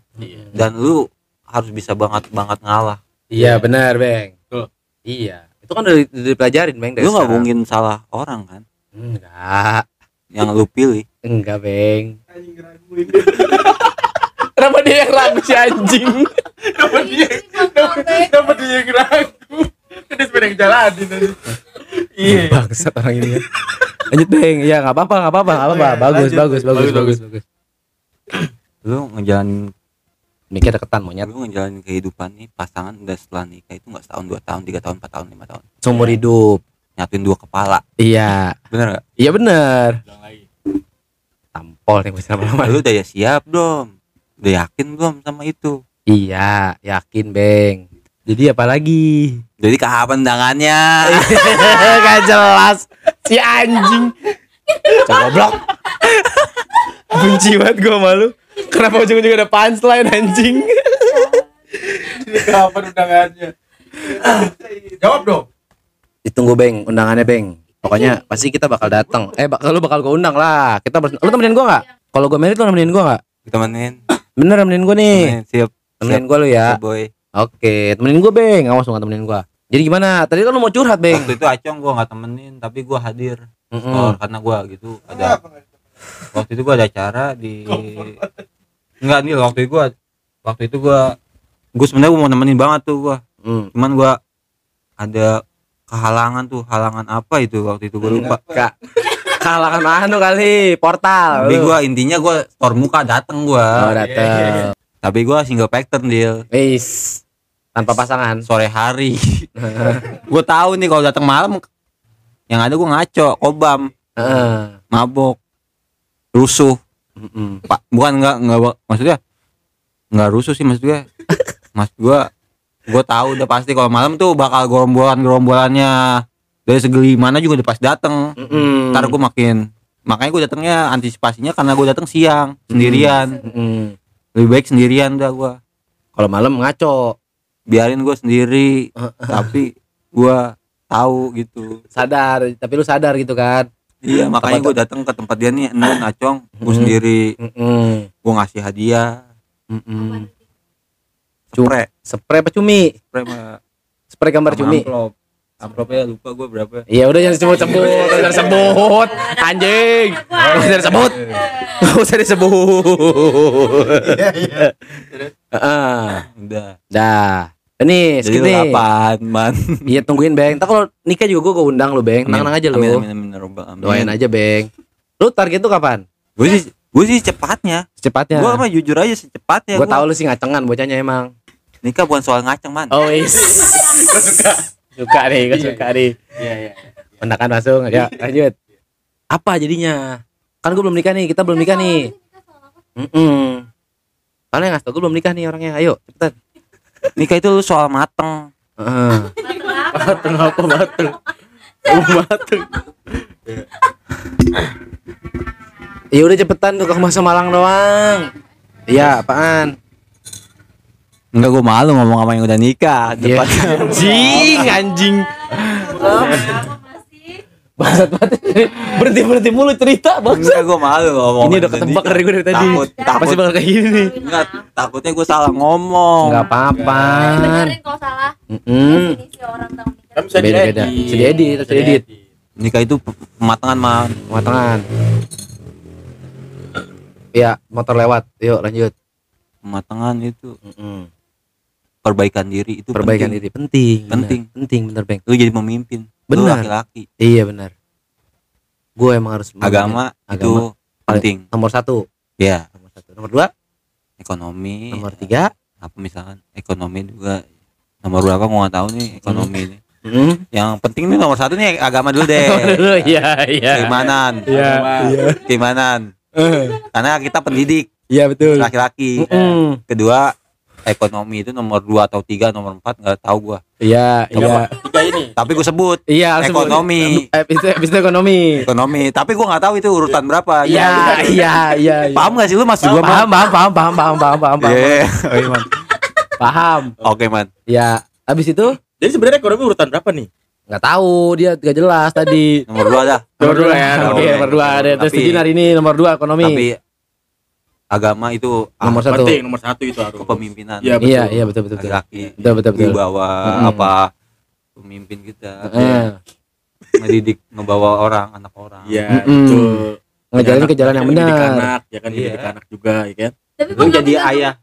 dan lu harus bisa banget banget ngalah. Iya, benar, Beng. Betul. Iya. Itu kan udah, di- udah dipelajarin, dari Lu nggak mungkin salah orang kan Enggak. yang lu pilih. Enggak, Beng. [LAUGHS] Kenapa dia yang ragu si anjing? Dapat dia, dapat dia yang ragu. Kan dia sepeda yang jalanin tadi. Iya. [LAUGHS] Bangsat orang ini ya. Lanjut, Beng. Ya, enggak apa-apa, enggak apa-apa, enggak apa-apa. Oh, iya. Bagus, Lanjut. bagus, bagus, Bagus, bagus, bagus. Lu ngejalanin Mikir deketan monyet. lu ngejalanin kehidupan nih pasangan udah setelah nikah itu nggak setahun dua tahun tiga tahun empat tahun lima tahun Seumur hidup. nyatuin dua kepala Iya. bener nggak Iya bener. Lagi. Pol nih gue lama-lama. lu udah ya siap belum udah yakin belum sama itu Iya, yakin, Beng. Jadi apa lagi? jadi kapan tangannya [LAUGHS] Gak jelas si anjing. Cogoblok. Benci banget gue malu. Kenapa ujung-ujung ada punchline anjing? Ini kapan undangannya? Jawab dong. Ditunggu Beng, undangannya Beng. Pokoknya pasti kita bakal datang. Eh, bakal lu bakal gue undang lah. Kita ber- lu temenin gue nggak? Kalau gue merit lu nemenin gue nggak? temenin Bener nemenin gue nih. temenin siap Temenin gue lu ya. Siap, boy Oke, temenin gue Beng. Awas lu nggak temenin gue. Jadi gimana? Tadi kan lu mau curhat Beng. waktu itu acong gua nggak temenin tapi gua hadir Mm-mm. Oh, karena gua gitu ada waktu itu gua ada acara di enggak nih waktu itu gua waktu itu gua gua sebenarnya gua mau nemenin banget tuh gua Hmm. cuman gua ada kehalangan tuh halangan apa itu waktu itu gua lupa Kak. Kalangan anu kali, portal. tapi gua intinya gua store muka dateng Oh, gua dateng. tapi gua single pattern deal Wis. Tanpa pasangan. sore hari [LAUGHS] gua tahu nih kalau datang malam yang ada gua ngaco kobam Heeh. mabok rusuh Mm-mm. pak bukan nggak nggak maksudnya nggak rusuh sih maksud gue [LAUGHS] mas gue gue tahu udah pasti kalau malam tuh bakal gerombolan gerombolannya dari segi mana juga udah pas dateng Mm-mm. ntar gue makin makanya gue datangnya antisipasinya karena gue datang siang sendirian Mm-mm. lebih baik sendirian dah gue Kalau malam ngaco, biarin gue sendiri [LAUGHS] tapi gue tahu gitu sadar, tapi lu sadar gitu kan. iya makanya gue datang ke tempat dia nih Nun acong gue Hmm. sendiri gue ngasih hadiah spray Spray apa cumi? spray mah Spray gambar sama cumi. amplop amplopnya lupa gue berapa Iya udah jangan disebut-sebut, jangan disebut. Anjing. Gak usah disebut. Gak usah disebut. Iya iya. Heeh. udah Dah. Ini jadi segini. kapan man [LAUGHS] Iya tungguin Beng. Entar kalau nikah juga gua gua undang lu Beng. Tenang aja lu. amin amin amin amin, amin. Doain aja Beng. Lu target tuh kapan? gue sih gue sih cepatnya Secepatnya. gue mah jujur aja secepatnya Gue tahu lu sih ngacengan bocahnya emang. nikah bukan soal ngaceng man Oh is. suka. Suka nih, gue suka nih. Iya iya. Mendakan langsung ya lanjut. Apa jadinya? Kan gue belum nikah nih, kita belum nikah nih. Mm Kalian yang ngasih tau gue belum nikah nih orangnya. Ayo cepetan. Nikah itu lu soal mateng Heeh. Mateng apa mateng? Oh, mateng. [LAUGHS] Ya udah cepetan tuh ke masa Malang doang. Iya, apaan? enggak gue malu ngomong sama yang udah nikah Iya. cepatnya [LAUGHS] Anjing, anjing. Bangsat banget. Berhenti berhenti mulu cerita, bangsat. enggak gue malu ngomong Ini udah ketebak dari gue dari tadi. takut takut Pasti bakal kayak gini nih. enggak takutnya gue salah ngomong Enggak apa-apa. Benerin kalau salah definisi orang tahu nikah. Kan bisa Beda-beda. Bisa diedit, bisa diedit. nikah itu pematangan man Matangan. Iya, motor lewat. Yuk lanjut. pematangan itu Mm-mm. perbaikan diri itu Perbaikan penting. diri penting. Penting. Penting bener, Bang. lu jadi pemimpin lu Benar. laki-laki Iya benar. Gue emang harus agama, Agama. itu penting nomor satu. ya Nomor satu. Nomor dua. ekonomi Nomor tiga. apa misalkan ekonomi juga nomor berapa gua nggak tahu nih ekonomi ini Mm. yang penting nih nomor satu nih agama dulu deh [LAUGHS] Iya iya. keimanan Iya. keimanan karena kita pendidik Iya betul. laki-laki Mm. kedua ekonomi itu nomor dua atau tiga nomor empat nggak tahu gua Iya iya. Tiga ini. tapi gue sebut Iya Ekonomi. Eh, itu habis itu ekonomi. ekonomi tapi gua nggak tahu itu urutan berapa Iya iya iya. iya. paham gak sih lu masih gua paham paham paham paham paham paham paham paham. [LAUGHS] Iya. Oh, iya. Paham. oke man Ya, habis itu Jadi sebenarnya ekonomi urutan berapa nih? nggak tahu dia nggak jelas tadi. nomor dua dah Nomor dua ya, Nomor oke dua. nomor dua ada terus Tapi- setuju hari ini nomor dua ekonomi. tapi agama itu ah, Nomor satu. Penting nomor satu itu harus. kepemimpinan Iya, betul. Iya iya betul betul betul. laki Betul betul betul. wibawa Mm-mm. apa pemimpin kita Eh, ngedidik ngebawa orang anak orang Iya, Mm-mm. betul. Ngejalan ke jalan yang Mendidik benar. anak, ya kan Iya. mendidik anak juga, ya kan? Tapi lu jadi bisa ayah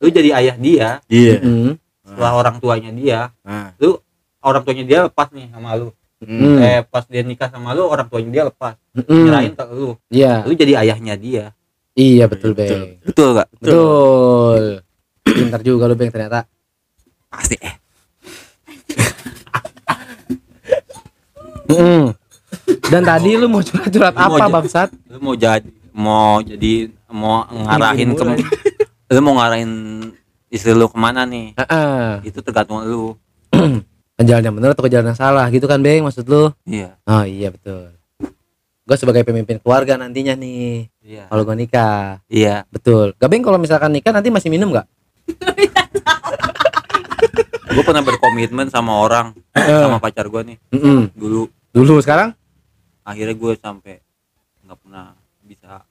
lu jadi ayah dia Iya. Mm. setelah orang tuanya dia Nah, orang tuanya dia lepas nih sama lu Hmm. eh pas dia nikah sama lu orang tuanya dia lepas Mm. nyerahin ke lu Iya lu jadi ayahnya dia iya betul Betul. bang. betul gak Betul. Pintar juga lu bang ternyata. pasti eh Mm. Dan tadi lu mau curhat-curhat apa bangsat? lu mau jadi mau jadi mau ngarahin ke [LAUGHS] lu mau ngarahin istri lu ke mana nih Heeh. itu tergantung lu Ke [CLEARS THROAT] jalan yang benar atau ke jalan yang salah gitu kan Beng maksud lu iya oh iya betul gue sebagai pemimpin keluarga nantinya nih iya. kalau gue nikah. Iya. Betul. Gak Beng kalau misalkan nikah nanti masih minum gak? [LAUGHS] Gue pernah berkomitmen sama orang sama pacar gue nih Mm-mm. dulu. Dulu sekarang? Akhirnya gue sampai nggak pernah bisa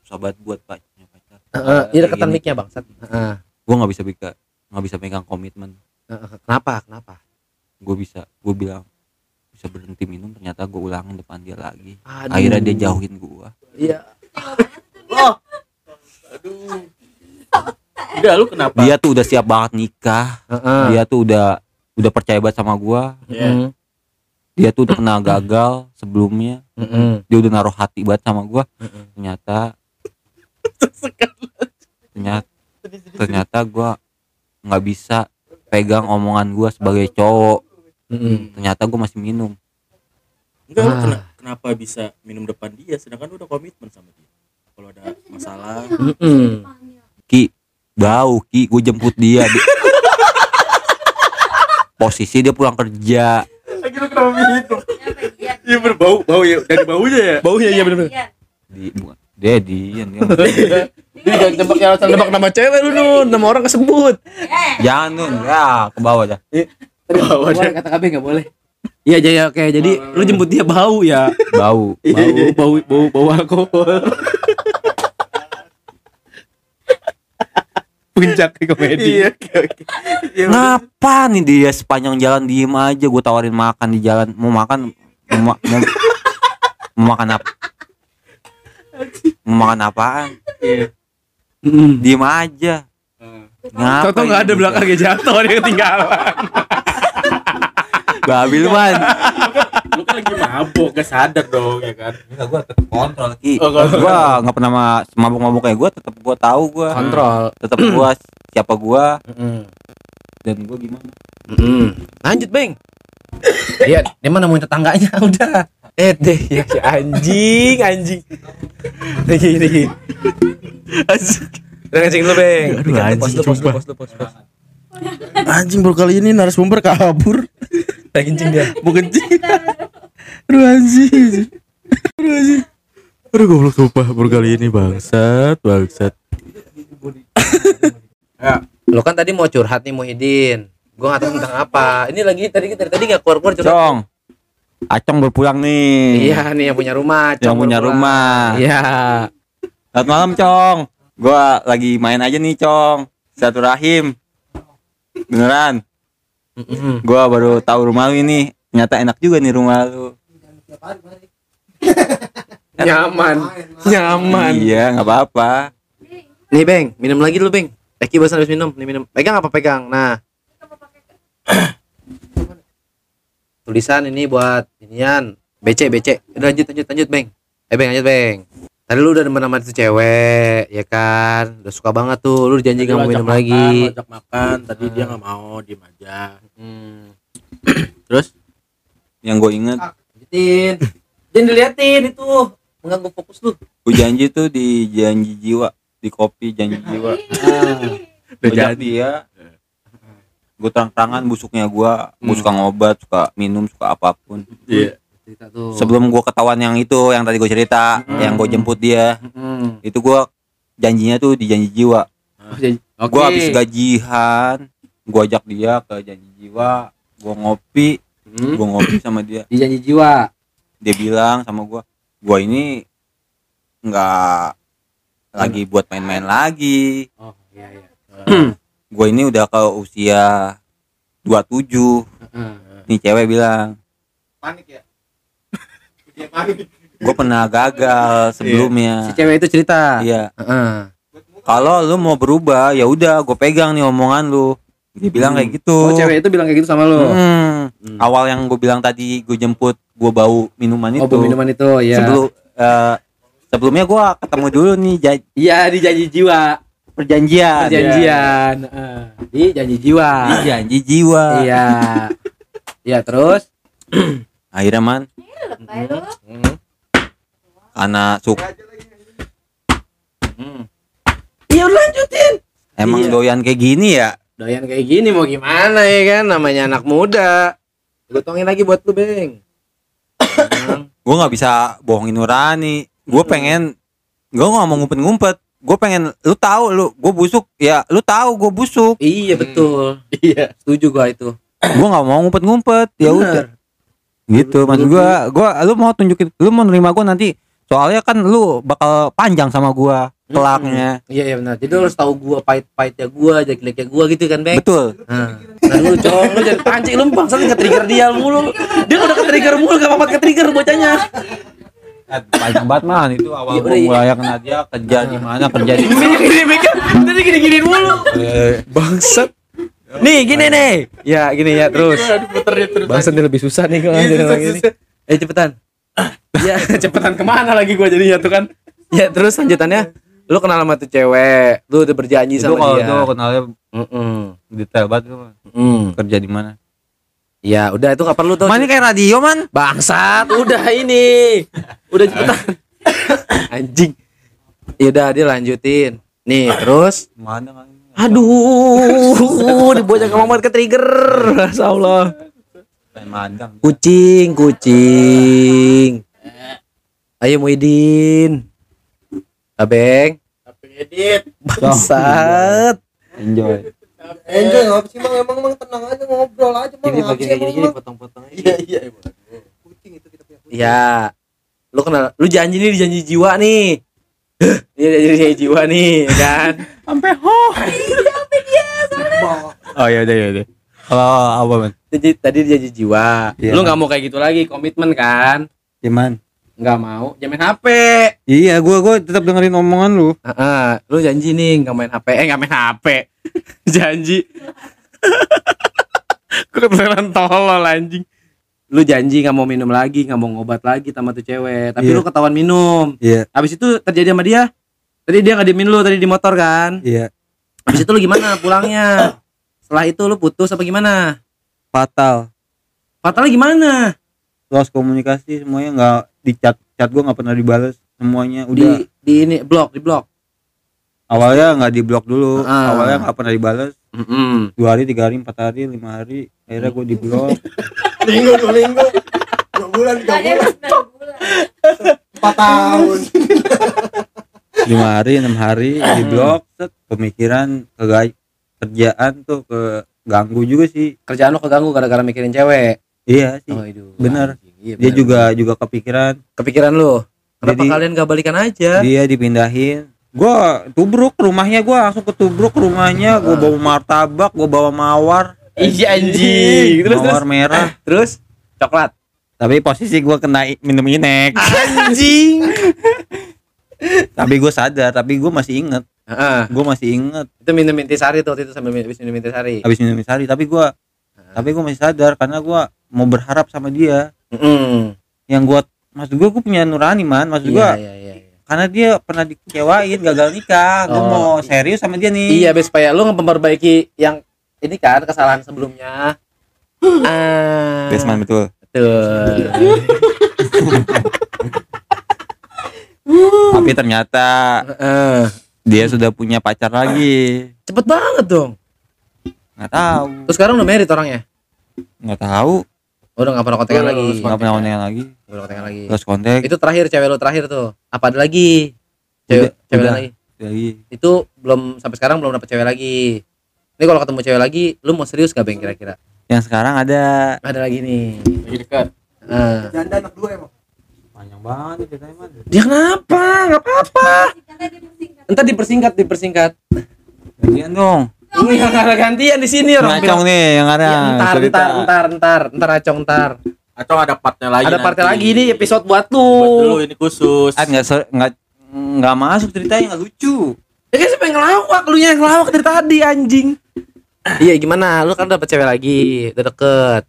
sobat buat pacarnya pacar. Heeh, iya deketan mic-nya bangsat. Heeh. gue nggak bisa bika nggak bisa pegang komitmen. Heeh. kenapa? Kenapa? Gue bisa gue bilang bisa berhenti minum ternyata gue ulangin depan dia lagi Aduh. akhirnya dia jauhin gue iya Enggak lu kenapa? dia tuh udah siap banget nikah Heeh. dia tuh udah udah percaya banget sama gue Iya. Mm. dia tuh udah kena gagal sebelumnya Mm-mm. dia udah naruh hati banget sama gue Mm-mm. ternyata ternyata ternyata gue nggak bisa pegang omongan gue sebagai cowok Mm-mm. ternyata gue masih minum. Enggak Ah. kena- kenapa bisa minum depan dia? Sedangkan lu udah komitmen sama dia. Kalau ada masalah. Mm-mm. ki bau ki. Gue jemput dia. Di- posisi dia pulang kerja. Lagi lu kenapa minum? Iya berbau, bau ya? Dari baunya ya. baunya iya bener di dia dia dia Jadi jangan tebak jangan tebak nama cewek lu nun, nama orang kesebut. jangan nun. Ya ke bawah dah Bau boleh kata KB nggak boleh. Iya jaya oke jadi lu jemput dia bau ya. bau [LAUGHS] Bau bau bau bau alkohol. [LAUGHS] Puncak komedi. Iya, oke oke. Iya, ngapa nih dia sepanjang jalan diem aja gue tawarin makan di jalan mau makan mau, ma- mau, mau makan apa mau makan apaan Iya. Diem aja ngapa Toto nggak ada belakangnya jatuh dia ketinggalan. [LAUGHS] babil man [LAUGHS] Lu kan lagi mabok, gak sadar dong ya kan. Enggak, gua tetap kontrol ki. Oh, kontrol. gua nggak pernah ma- mabuk-mabuk kayak gua, tetap gua tahu gua. Kontrol. Tetap gua [CLEARS THROAT] siapa gua dan gua gimana. Lanjut beng. [LAUGHS] Iya, dia mana nemuin tetangganya [LAUGHS] udah. Eh deh ya si anjing anjing. Lagi lagi. Asik. Udah kencing dulu beng. Aduh, Pos anjing, dulu, pos. Anjing baru kali ini narasumber kabur. Lagi kencing dia. [LAUGHS] Mau kencing. [LAUGHS] Aduh anjing. Aduh anjing. Aduh goblok sumpah baru kali ini bangsat, bangsat. [LAUGHS] Lo kan tadi mau curhat nih Muhyiddin. Gua nggak tahu tentang apa. Ini lagi tadi tadi tadi nggak keluar keluar curhat. Cong. Acong berpulang nih. Iya nih yang punya rumah. Yang Cong punya baru pulang. rumah. Iya. Selamat malam, Cong. Gua lagi main aja nih, Cong. Satu rahim. Beneran. Mm-mm. Gua baru tahu rumah lu ini. Ternyata enak juga nih rumah lu. [LAUGHS] Nyaman. Nyaman. Iya, nggak apa-apa. Nih Beng, minum lagi dulu Beng. Eki barusan habis minum, nih minum. Pegang apa pegang? Nah. Tulisan ini buat inian. BC BC. Udah lanjut lanjut lanjut Beng. Eh Beng lanjut Beng. Tadi lu udah demen sama itu cewek, ya kan? Udah suka banget tuh. Lu janji nggak mau minum lagi. Ajak makan, tadi dia nggak mau, diem aja. Hmm. Terus Yang gue inget. Jangan diliatin itu. Mengganggu fokus lu. gue janji tuh di janji jiwa, di kopi janji jiwa. Udah jadi. dia. Gue terang-terangan busuknya gue, gue suka ngobat, suka minum, suka apa pun. Iya. Cerita tuh. Sebelum gue ketahuan yang itu, yang tadi gue cerita, yang gue jemput dia, Hmm. itu gue janjinya tuh di janji jiwa. Oke. Gue habis gajian, gue ajak dia ke janji jiwa, gue ngopi, Hmm. gue ngopi sama dia. Di janji jiwa. Dia bilang sama gue, gue ini nggak lagi buat main-main lagi. Oh iya iya. [CLEARS THROAT] Gue ini udah ke usia 27 Nih cewek bilang, Panik ya. Gue pernah gagal Si sebelumnya. cewek itu cerita. Iya. Heeh. Kalau lu mau berubah, ya udah, gue pegang nih omongan lu. Dia bilang kayak gitu. Oh, cewek itu bilang kayak gitu sama lu. Hmm. Hmm. Awal yang gue bilang tadi, gue jemput, gue bau minuman itu. Oh, minuman itu ya. Sebelum eh, sebelumnya gue ketemu dulu nih ja- Iya, di janji jiwa. perjanjian. Perjanjian. Heeh. Di janji jiwa. Di janji jiwa. Iya. Iya, terus Akhirnya man, Lebay lu. Hmm. karena suka Iya udah lanjutin. Emang Iya. doyan kayak gini ya? Doyan kayak gini mau gimana ya kan namanya anak muda. Gue tongin lagi buat lu, Beng. [COUGHS] Tenang. Gue nggak bisa bohongin Nurani. Gue pengen, gue nggak mau ngumpet-ngumpet. Gue pengen, lu tahu lu, gue busuk. Ya, lu tahu gue busuk. iya betul. Iya, setuju gua itu. Gue nggak mau ngumpet-ngumpet. Ya udah. Gitu, maksud gue, gue, lu mau tunjukin, lu mau nerima gue nanti. Soalnya kan lu bakal panjang sama gue kelaknya. Iya iya benar. Jadi lu harus tahu gua pahit-pahitnya gua, jelek-jeleknya gua gitu kan, Beng. Betul. Nah, nah lu cowok lu jangan pancing lu bangsa nge-trigger dia mulu. Dia udah ke-trigger mulu gak apa-apa ke-trigger bocahnya. Panjang banget man itu awal gue udah, iya. mulai kena dia kerja di mana kerja di Gini mikir, tadi gini-gini mulu. Bangsat. Nih gini nih. Ya gini ya terus. Bangsat dia lebih susah nih kalau jadi gini. Eh cepetan. ya [LAUGHS] cepetan ke mana lagi gua jadinya tuh kan. Ya terus lanjutannya lu kenal sama tuh cewek, lu udah berjanji itu sama kalau dia. itu kenalnya Mm-mm. detail banget lu, Man. Mm. kerja di mana Ya udah itu gak perlu tuh. Man ini kayak radio man Bangsat, [LAUGHS] udah ini. Udah cepetan. Anjing. Ya udah dia lanjutin. Nih, terus mana kan aduh, [LAUGHS] di bocah ngomong banget ke trigger. Masya Allah. Kucing, kucing. Ayo Muhyiddin. Abeng. edit Bangsat. enjoy enjoy ngapa sih bang emang bang tenang aja ngobrol aja bang gini emang, gini Bang? potong-potong aja. iya iya emang kucing itu kita punya kucing Ya. Lu kenal, lu janji nih janji jiwa nih. Ini janji janji jiwa nih, ya kan? Sampai ho [LAUGHS] oh ya udah ya udah kalau apa man Jadi tadi dia janji jiwa. Iya. Lu nggak mau kayak gitu lagi, komitmen kan? gimana Nggak mau, jangan main HP. iya gua gua tetap dengerin omongan lu Heeh, lu janji nih nggak main HP. Eh nggak main HP. [LAUGHS] janji. [LAUGHS] Gue beneran tolol anjing. Lu janji nggak mau minum lagi, nggak mau ngobat lagi sama tuh cewek. Tapi Iya. lu ketahuan minum. iya Habis itu terjadi sama dia. Tadi dia nggak diemin lu tadi di motor kan? iya Habis itu lu gimana pulangnya? Setelah itu lu putus apa gimana? fatal Fatalnya gimana? lost komunikasi semuanya nggak di chat chat gua nggak pernah dibales semuanya udah Di di ini blok, di blok. awalnya nggak di blok dulu Ah. awalnya nggak pernah dibales Mm-mm. dua hari tiga hari empat hari lima hari akhirnya gua di blok minggu dua minggu dua bulan tiga bulan. empat tahun lima hari enam hari di blok set pemikiran ke kerjaan tuh ke ganggu juga sih Kerjaan lu keganggu gara-gara mikirin cewek. iya sih Oh, itu. bener. Iya, dia bener. juga juga kepikiran kepikiran lu. Kenapa Jadi- kalian gak balikan aja? dia dipindahin gua tubruk rumahnya gua langsung ke tubruk rumahnya gua bawa martabak gua bawa mawar Iya anjing. Terus terus. mawar merah Terus coklat. tapi posisi gua kena minum inek Anjing. [LAUGHS] tapi gua sadar tapi gua masih inget Heeh. gua masih inget itu minum intisari tuh waktu itu sambil minum, habis minum intisari. habis minum intisari tapi gua tapi gua masih sadar karena gua mau berharap sama dia Heeh. yang gua maksud gua gua punya nurani man maksud gua Iya, iya, iya, iya. karena dia pernah dikecewain gagal nikah Oh. mau serius sama dia nih Iya, biar supaya lu memperbaiki yang ini kan kesalahan sebelumnya. Ah. Desman [LAUGHS] [LAUGHS] [LAUGHS] betul Betul. Tapi ternyata Heeh. dia sudah punya pacar lagi Cepet banget dong. nggak tahu Terus sekarang udah married orangnya? nggak tahu Oh, udah gak pernah kontekan lagi. nggak pernah kontekan lagi Nggak pernah kontekan lagi. terus kontak Itu terakhir cewek lu terakhir tuh. Apa ada lagi? Cewek, Udah, cewek udah. lagi. lagi Itu belum sampai sekarang belum dapet cewek lagi. Ini kalau ketemu cewek lagi, lu mau serius gak beng kira-kira? yang sekarang ada Ada lagi nih. lagi dekat Ah. janda anak dua emang banget ceritanya man Dia kenapa? Gak apa-apa. Entar dipersingkat, dipersingkat. gantian dong Ini yang ada gantian di sini orang bilang. nih yang ada Ya, ntar, cerita. ntar, ntar, ntar, ntar, acong, ntar. atau ada partnya lagi Ada partai nanti. lagi nih episode buat buat lu lu. ini khusus kan nggak se- nggak nggak masuk ceritanya nggak lucu Ya kan siapa yang ngelawak? Lu yang ngelawak dari tadi anjing. Iya gimana? Lu kan dapet cewek lagi, udah deket.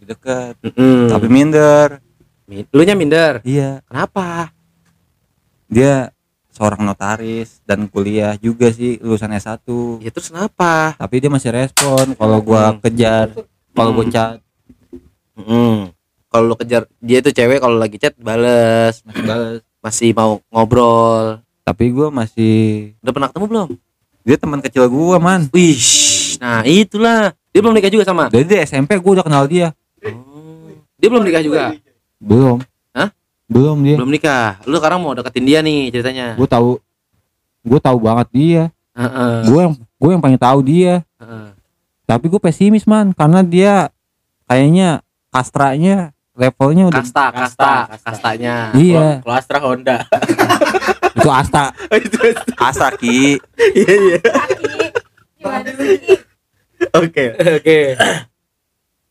deket Mm. tapi minder lu nya minder. iya Kenapa? dia seorang notaris dan kuliah juga sih lulusan S1 Ya terus kenapa? tapi dia masih respon kalau gua Hmm. kejar kalau gua Hmm. chat Mm. Kalau lu kejar dia itu cewek kalau lagi chat bales, masih balas masih mau ngobrol. Tapi gue masih Udah pernah ketemu belum? dia teman kecil gue man. Wih, nah itulah. Dia belum nikah juga sama. Dari dia SMP gue udah kenal dia. Oh. Dia belum nikah juga. Belum. Hah? Belum dia. Belum nikah. Lu sekarang mau deketin dia nih ceritanya. Gue tahu. Gue tahu banget dia. Heeh. Gue yang gue yang paling tahu dia. heeh. Tapi gue pesimis man karena dia kayaknya kastranya levelnya udah Kasta, kasta, Kasta, kastanya. iya Kalau Astra Honda. [LAUGHS] itu asta asta ki Iya iya. Gimana sih? Oke. Oke. [LAUGHS]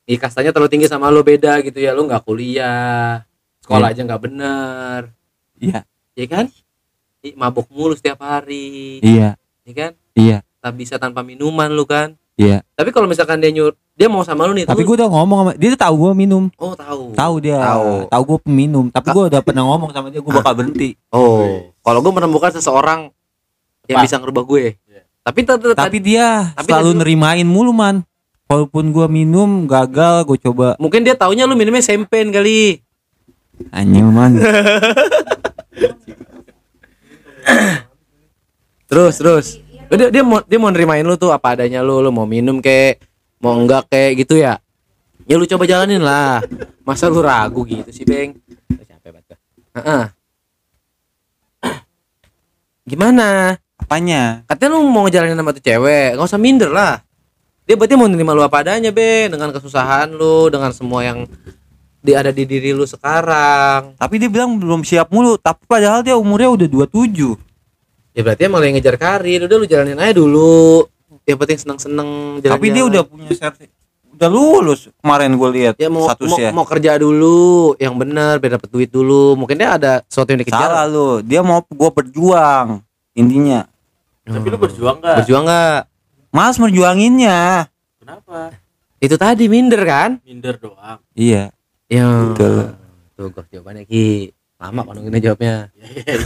Ih, kastanya terlalu tinggi sama lo beda gitu ya. Lu nggak kuliah. Sekolah aja nggak bener. iya Iya kan? Ih, mabok mulu setiap hari. iya Iya kan? iya Tak bisa tanpa minuman lu kan? iya Tapi kalau misalkan dia nyur, dia mau sama lu nih. tapi lu- gue udah ngomong sama dia tuh tahu gue minum Oh, tahu. tahu dia Tahu. tahu gue peminum tapi gue udah pernah ngomong sama dia gue bakal berhenti Oh, kalau gue menemukan seseorang yang Apa? bisa ngerubah gue. Iya. Tapi tapi dia Tapi selalu nerimain mulu man walaupun gue minum gagal gue coba mungkin dia taunya lu minumnya sempen kali. anjing man [COUGHS] Terus, terus. Dia, dia mau dia mau nerimain lu tuh apa adanya lu, lu mau minum kek, mau enggak kek gitu ya. Ya lu coba jalanin lah. Masa lu ragu gitu sih, Beng? Capek banget. gua. Heeh. [COUGHS] Gimana? apanya Katanya lu mau ngejalanin sama tuh cewek, nggak usah minder lah. Dia berarti mau nerima lu apa adanya, Beng, dengan kesusahan lu, dengan semua yang di ada di diri lu sekarang. tapi dia bilang belum siap mulu. Tapi padahal dia umurnya udah 27 Ya berarti emang lagi ngejar karir, udah lu jalanin aja dulu. Yang penting seneng-seneng jalan tapi dia udah punya sertif udah lulus kemarin gue lihat ya mau, mau, statusnya. mau kerja dulu. Yang benar biar dapet duit dulu. Mungkin dia ada sesuatu yang dikejar. Salah lu. Dia mau gue berjuang intinya. Tapi lu berjuang gak? berjuang nggak males merjuanginnya. Kenapa? itu tadi minder kan? Minder doang. iya. Ya. Betul. tuh gua jawabannya ki. Lama kan nungguinnya jawabnya. Betul,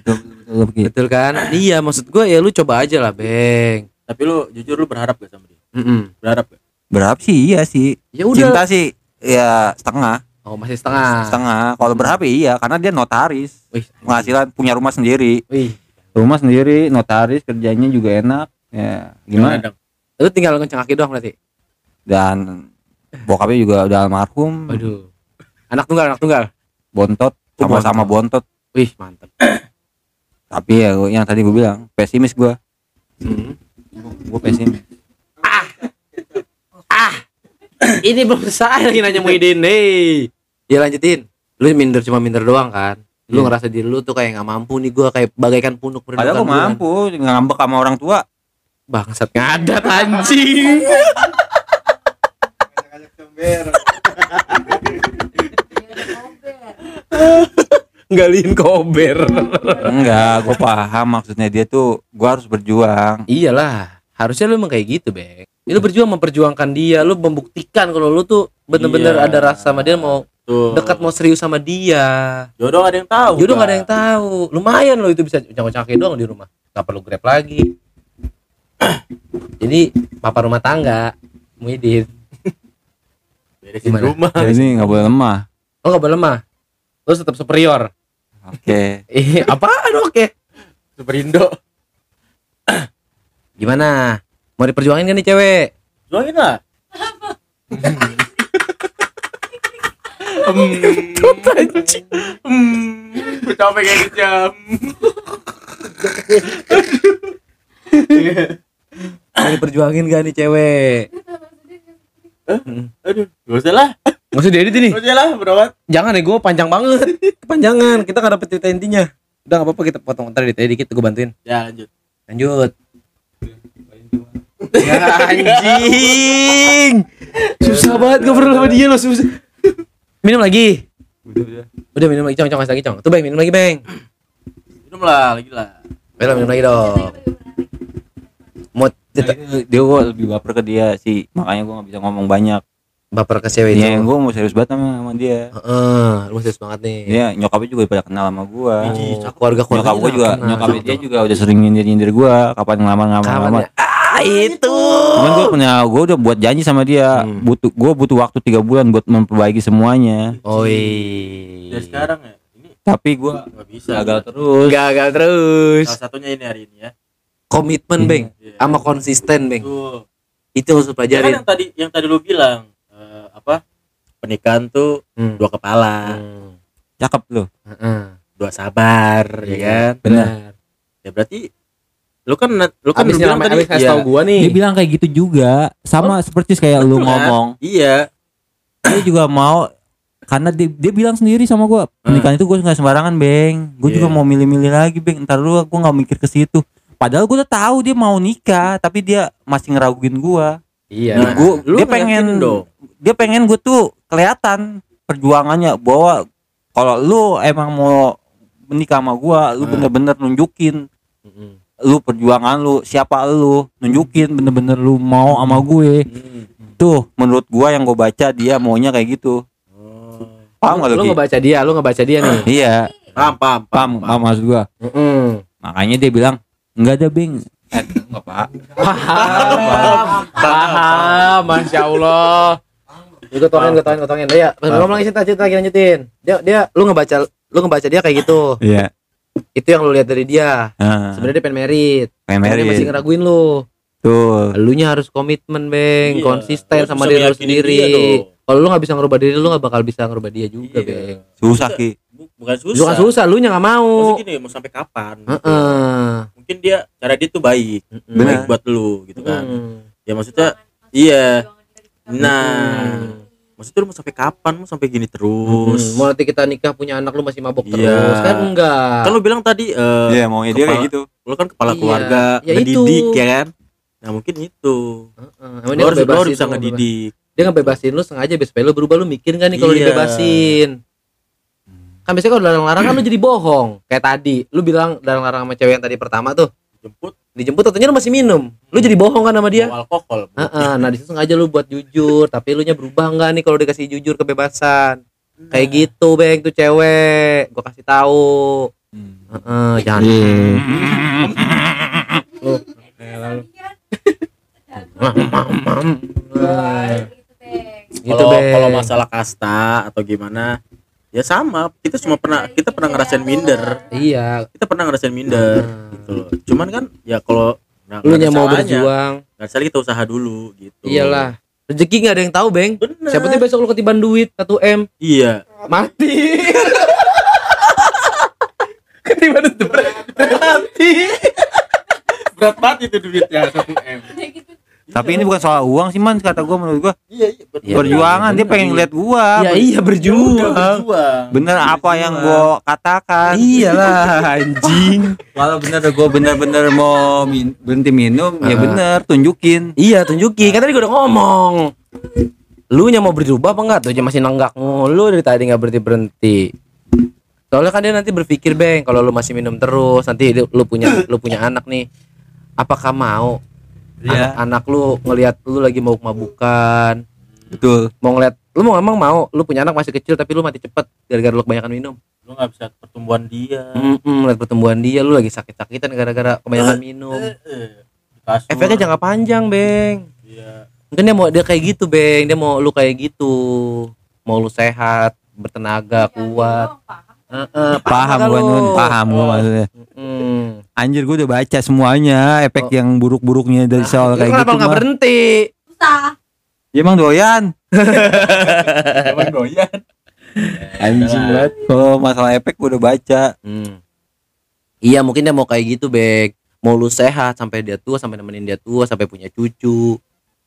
betul, betul. betul kan? Iya maksud gue ya lu coba aja lah beng. Tapi lu jujur lu berharap gak sama dia? Mm-mm. Berharap gak? berapa sih iya sih. Ya udah. Cinta sih ya setengah. Oh masih setengah. Setengah. Kalau berapa iya karena dia notaris. Wih. Penghasilan punya rumah sendiri. Wih. Rumah sendiri notaris kerjanya juga enak ya gimana? lu tinggal kencang kaki doang berarti? Dan bokapnya juga udah almarhum. Waduh. Anak tunggal anak tunggal? Bontot Oh, sama-sama bontot. wih mantap tapi ya yang tadi gue bilang pesimis gue Hmm. gue pesimis. Ini belum selesai lagi nanya Muhyiddin. Nih ya lanjutin. Lu minder cuma minder doang kan? Lu Iya. ngerasa diri lu tuh kayak nggak mampu nih gua kayak bagaikan punuk padahal gue berdua mampu ngambek sama orang tua bangsat ngadat anjing nggaliin kober enggak gue paham maksudnya dia tuh gue harus berjuang iyalah harusnya lu emang kayak gitu bek Ya, lu berjuang memperjuangkan dia lu membuktikan kalau lu tuh bener-bener Iya. ada rasa sama dia mau Tuh. dekat mau serius sama dia Jodoh gak ada yang tahu. Jodoh gak ada yang tahu. Lumayan loh itu bisa kaki doang di rumah. Gak perlu grab lagi. [CLEARS THROAT] Jadi papa rumah tangga Muhyiddin. Beresin Gimana? rumah. jadi nggak boleh lemah Oh gak boleh lemah. Terus tetap superior. oke [LAUGHS] Eh apaan oke? Superindo. [CLEARS THROAT] Gimana? Mau diperjuangin kan nih cewek? Juangin lah. [LAUGHS] Hmm, gue capek kayak jam. [LAUGHS] Mau diperjuangin gak nih cewek? Aduh, gak usah lah. Gak usah diedit ini. Gak usah lah, berawat. Jangan ya gue panjang banget. Kepanjangan. Kita gak dapet cerita intinya. Udah gak apa-apa kita potong ntar edit dikit gue bantuin. Ya lanjut. Lanjut. Ya anjing. Susah banget ngobrol sama dia loh susah. Minum lagi. udah udah Udah minum lagi, cong, cong, kasih lagi, cong. Tuh, Bang, minum lagi, Bang. Minum lah, lagi lah. Minum lagi dong. Dia, dia gue lebih baper ke dia sih makanya gue nggak bisa ngomong banyak baper ke cewek Iya, itu. gue mau serius banget sama, sama dia Heeh, lu serius banget nih. dia nyokapnya juga pada kenal sama gue Oh, keluarga keluarga nyokap gue juga nyokapnya dia juga udah sering nyindir nyindir gue kapan ngelamar ngelamar ngelamar ya? Ah, itu. cuman gue punya gue udah buat janji sama dia Hmm. butuh gue butuh waktu tiga bulan buat memperbaiki semuanya Oh Ya iya. sekarang ya. Ini tapi gua nggak bisa gagal terus gagal terus salah satunya ini hari ini ya komitmen beng. Iya. sama konsisten beng. Tuh. itu harus lu Ya kan pelajarin yang tadi yang tadi lu bilang eh, apa? Pernikahan tuh Hmm. dua kepala. Hmm. cakep lu. Heeh. dua sabar ya kan? benar. Ya berarti lu kan lu kan abis lu bilang tadi abis kasih ya, tau gua nih. Dia bilang kayak gitu juga. Sama seperti kayak lu betul kan? ngomong. Iya. Dia juga mau karena dia, dia bilang sendiri sama gua pernikahan itu gua nggak sembarangan beng. Gua juga Iya. mau milih-milih lagi beng. Ntar lu gua nggak mikir ke situ padahal gua udah tahu dia mau nikah tapi dia masih ngeraguin gua iya Nah, gua lu dia pengen dong. dia pengen gua tuh kelihatan perjuangannya bahwa kalau lu emang mau menikah sama gua lu Hmm. bener-bener nunjukin Mm-mm. lu perjuangan lu siapa lu nunjukin bener-bener lu mau sama gue Hmm. tuh menurut gua yang gue baca dia maunya kayak gitu Oh. paham gak lu lu ngebaca dia lu ngebaca dia nih iya paham paham paham paham maksud gua Mm-mm. makanya dia bilang enggak ada bing. Eh enggak pak. Paham. Paham masya allah. Gue tongin gue tongin gue tongin ya ngomong lagi cerita cerita lagi lanjutin. Dia dia lu ngebaca lu ngebaca dia kayak gitu. Iya. Itu yang lu lihat dari dia. Nah, sebenarnya dia pengen merit. Pengen Tapi dia masih ngeraguin lu. Tuh lu nya harus komitmen beng. Iya, konsisten lu sama diri lu sendiri. dia. Kalau lu nggak bisa ngerubah diri lu nggak bakal bisa ngerubah dia juga Iya. beng susah ki. Bu- bukan susah. lu kan susah lu nggak mau. Maksudnya gini mau sampai kapan gitu. Heeh. mungkin dia cara dia tuh baik. Bener. baik buat lu gitu kan. Mm. ya maksudnya iya. Nah. Hmm. maksudnya lu mau sampai kapan? Mau sampai gini terus. Hmm, mau nanti kita nikah punya anak lu masih mabok Iya. terus. Kan enggak. Kan lu bilang tadi eh, iya maunya dia kayak gitu. lu kan kepala Iya, keluarga ya ngedidik itu. ya kan? Nah mungkin itu. Heeh, emang lu harus, lu harus bisa ngedidik dia ngebebasin lu sengaja biar supaya lu berubah. Lu mikir nggak nih kalau Iya. dibebasin? Kan biasanya kalau larang-larang kan lu jadi bohong. Kayak tadi lu bilang larang-larang sama cewek yang tadi pertama tuh. Jemput dijemput katanya lu masih minum. Lu jadi bohong kan sama dia? Bawa alkohol Bu. Heeh, nah di situ sengaja lu buat jujur tapi lu nya berubah nggak nih kalau dikasih jujur kebebasan? Kayak gitu beng tuh cewek. Gua kasih tahu. Heeh, jangan [LAUGHS] gitu kalau kalau masalah kasta atau gimana ya sama. Kita cuma pernah kita pernah ngerasain minder. Iya. Kita pernah ngerasain minder Hmm. gitu. Loh cuman kan ya kalau nggak- lu nya mau berjuang. Nggak salah kita usaha dulu gitu. Iyalah. Rezeki nggak ada yang tahu beng. Bener. Siapa tahu besok lu ketiban duit 1 m? Iya. Mati. [LAUGHS] Ketiban duit mati. Berat banget itu duitnya satu m tapi ini bukan soal uang sih man kata gua menurut gua. Iya iya betul. Iya, perjuangan dia pengen ngeliat gua. Ya iya berjuang. Berjuang. Bener apa yang gua katakan. Iyalah [LAUGHS] anjing. Kalau bener gua bener-bener mau min- berhenti minum ya Ah. bener tunjukin. Iya tunjukin. Kan tadi gua udah ngomong. Lu nya mau berubah apa enggak? Tuh dia masih nenggak mulu dari tadi nggak berhenti berhenti soalnya kan dia nanti berpikir beng kalau lu masih minum terus nanti lu lu punya lu punya anak nih apakah mau Iya. anak, anak lu ngelihat lu lagi mau mabukan betul. Mau ngeliat lu mau emang mau lu punya anak masih kecil tapi lu mati cepet gara-gara lu kebanyakan minum. Lu nggak bisa pertumbuhan dia. Mm-mm, ngeliat pertumbuhan dia lu lagi sakit-sakitan gara-gara kebanyakan minum. Efeknya jangka panjang beng. Iya. Mungkin dia mau dia kayak gitu beng. Dia mau lu kayak gitu. Mau lu sehat bertenaga kuat. Heeh, paham nggak gua lu? nun paham gua maksudnya. Mm. Anjir gua udah baca semuanya efek yang buruk-buruknya dari soal Lu kayak kenapa gitu nggak mah. berhenti? Susah. ya emang doyan. [LAUGHS] Emang doyan. Anjing banget kalau masalah efek gua udah baca. Hmm. Iya mungkin dia mau kayak gitu Bek. Mau lu sehat sampai dia tua Sampai nemenin dia tua Sampai punya cucu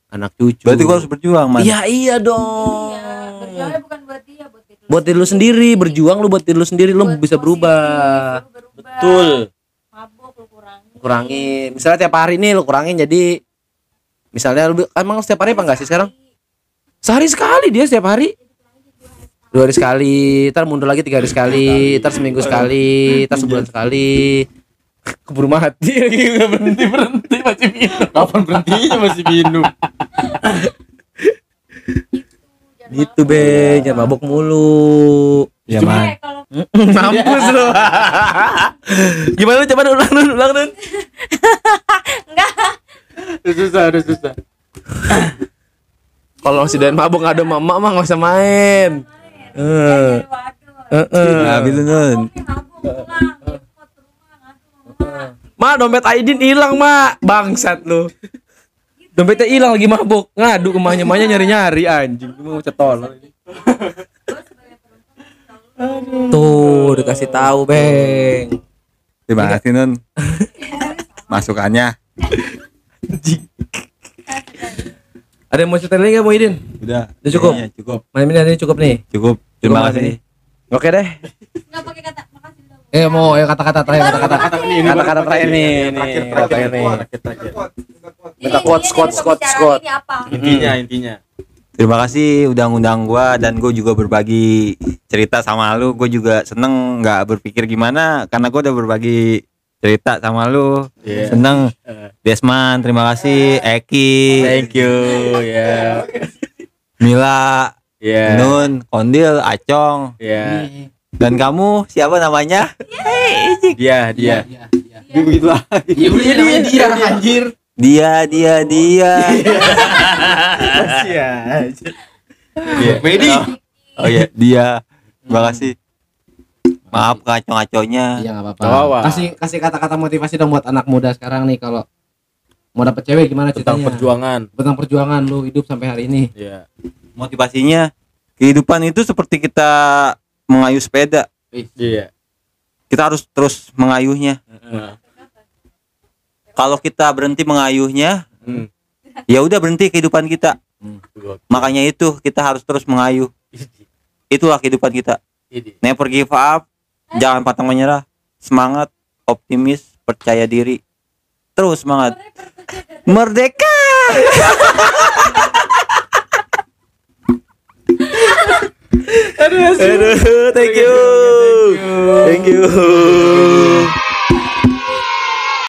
Anak cucu. Berarti gua harus berjuang man. Iya iya dong. Iya, berjuangnya bukan buat dia, buat diri lu Buat diri lu sendiri. Berjuang lu buat diri lu sendiri Lu Buat bisa berubah. berubah. betul Kurangin Misalnya tiap hari nih lu kurangin jadi Misalnya lu Emang setiap hari apa enggak sih sekarang? Sehari sekali dia setiap hari. Dua hari sekali Ntar mundur lagi tiga hari sekali Ntar seminggu sekali Ntar sebulan sekali. [LAUGHS] Keburu mati [LAUGHS] lagi Gak berhenti berhenti masih minum. Kapan berhentinya masih minum? Gitu be, jangan mabok mulu. Ya man kalau [LAUGHS] Mampus lu. [LAUGHS] Gimana lu coba ulang nun, ulang nun. susah udah susah Kalau doyan mabok nggak ada mama mah nggak usah main. Eh. waduh. Heeh. Habis lu nun. Mabuk. Ma, dompet Aidin hilang, Ma. Bangsat lu. Dompetnya hilang lagi mabuk. Ngadu ke mahnya, mahnya nyari-nyari anjing. Mau cetol. [LAUGHS] Tuh, dikasih tahu, Beng. Terima kasih nun. Masukannya. Ada yang mau cerita lagi nggak, Muhyiddin? Udah. Udah cukup? Iya, cukup. Malam ini ada cukup nih. Cukup. Terima kasih. Oke deh. Nggak pakai kata makasih. Eh mau ya kata-kata terakhir kata-kata kata-kata terakhir nih kata terakhir nih. Quotes, quotes, quotes, quotes. Ini apa? Intinya, intinya. Terima kasih udah ngundang gua dan gue juga berbagi cerita sama lu. Gue juga seneng nggak berpikir gimana karena gua udah berbagi cerita sama lu. Iya. Seneng. Desman, terima kasih. Eki, Thank you, ya. Mila, Ya. Nun, Kondil, Acong, Ya. dan kamu siapa namanya? Dia, dia. Dia begitu lah. Iya udah dia dia anjir. Dia, dia, dia. Iya. Medi. Oh iya, dia. Terima kasih. Maaf kacau-kacaunya. Iya enggak apa-apa. Nggak apa-apa. Kasih kasih kata-kata motivasi dong buat anak muda sekarang nih kalau mau dapet cewek gimana Tentang ceritanya? perjuangan. Tentang perjuangan lu hidup sampai hari ini. Ya. Motivasinya kehidupan itu seperti kita mengayuh sepeda. Iya. Kita harus terus mengayuhnya. Nah. Kalau kita berhenti mengayuhnya, Hmm. ya udah berhenti kehidupan kita. Hmm. Makanya itu kita harus terus mengayuh. Itulah kehidupan kita. Never give up, jangan pantang menyerah, semangat, optimis, percaya diri. Terus semangat. Merdeka. Aduh, thank you. Thank you.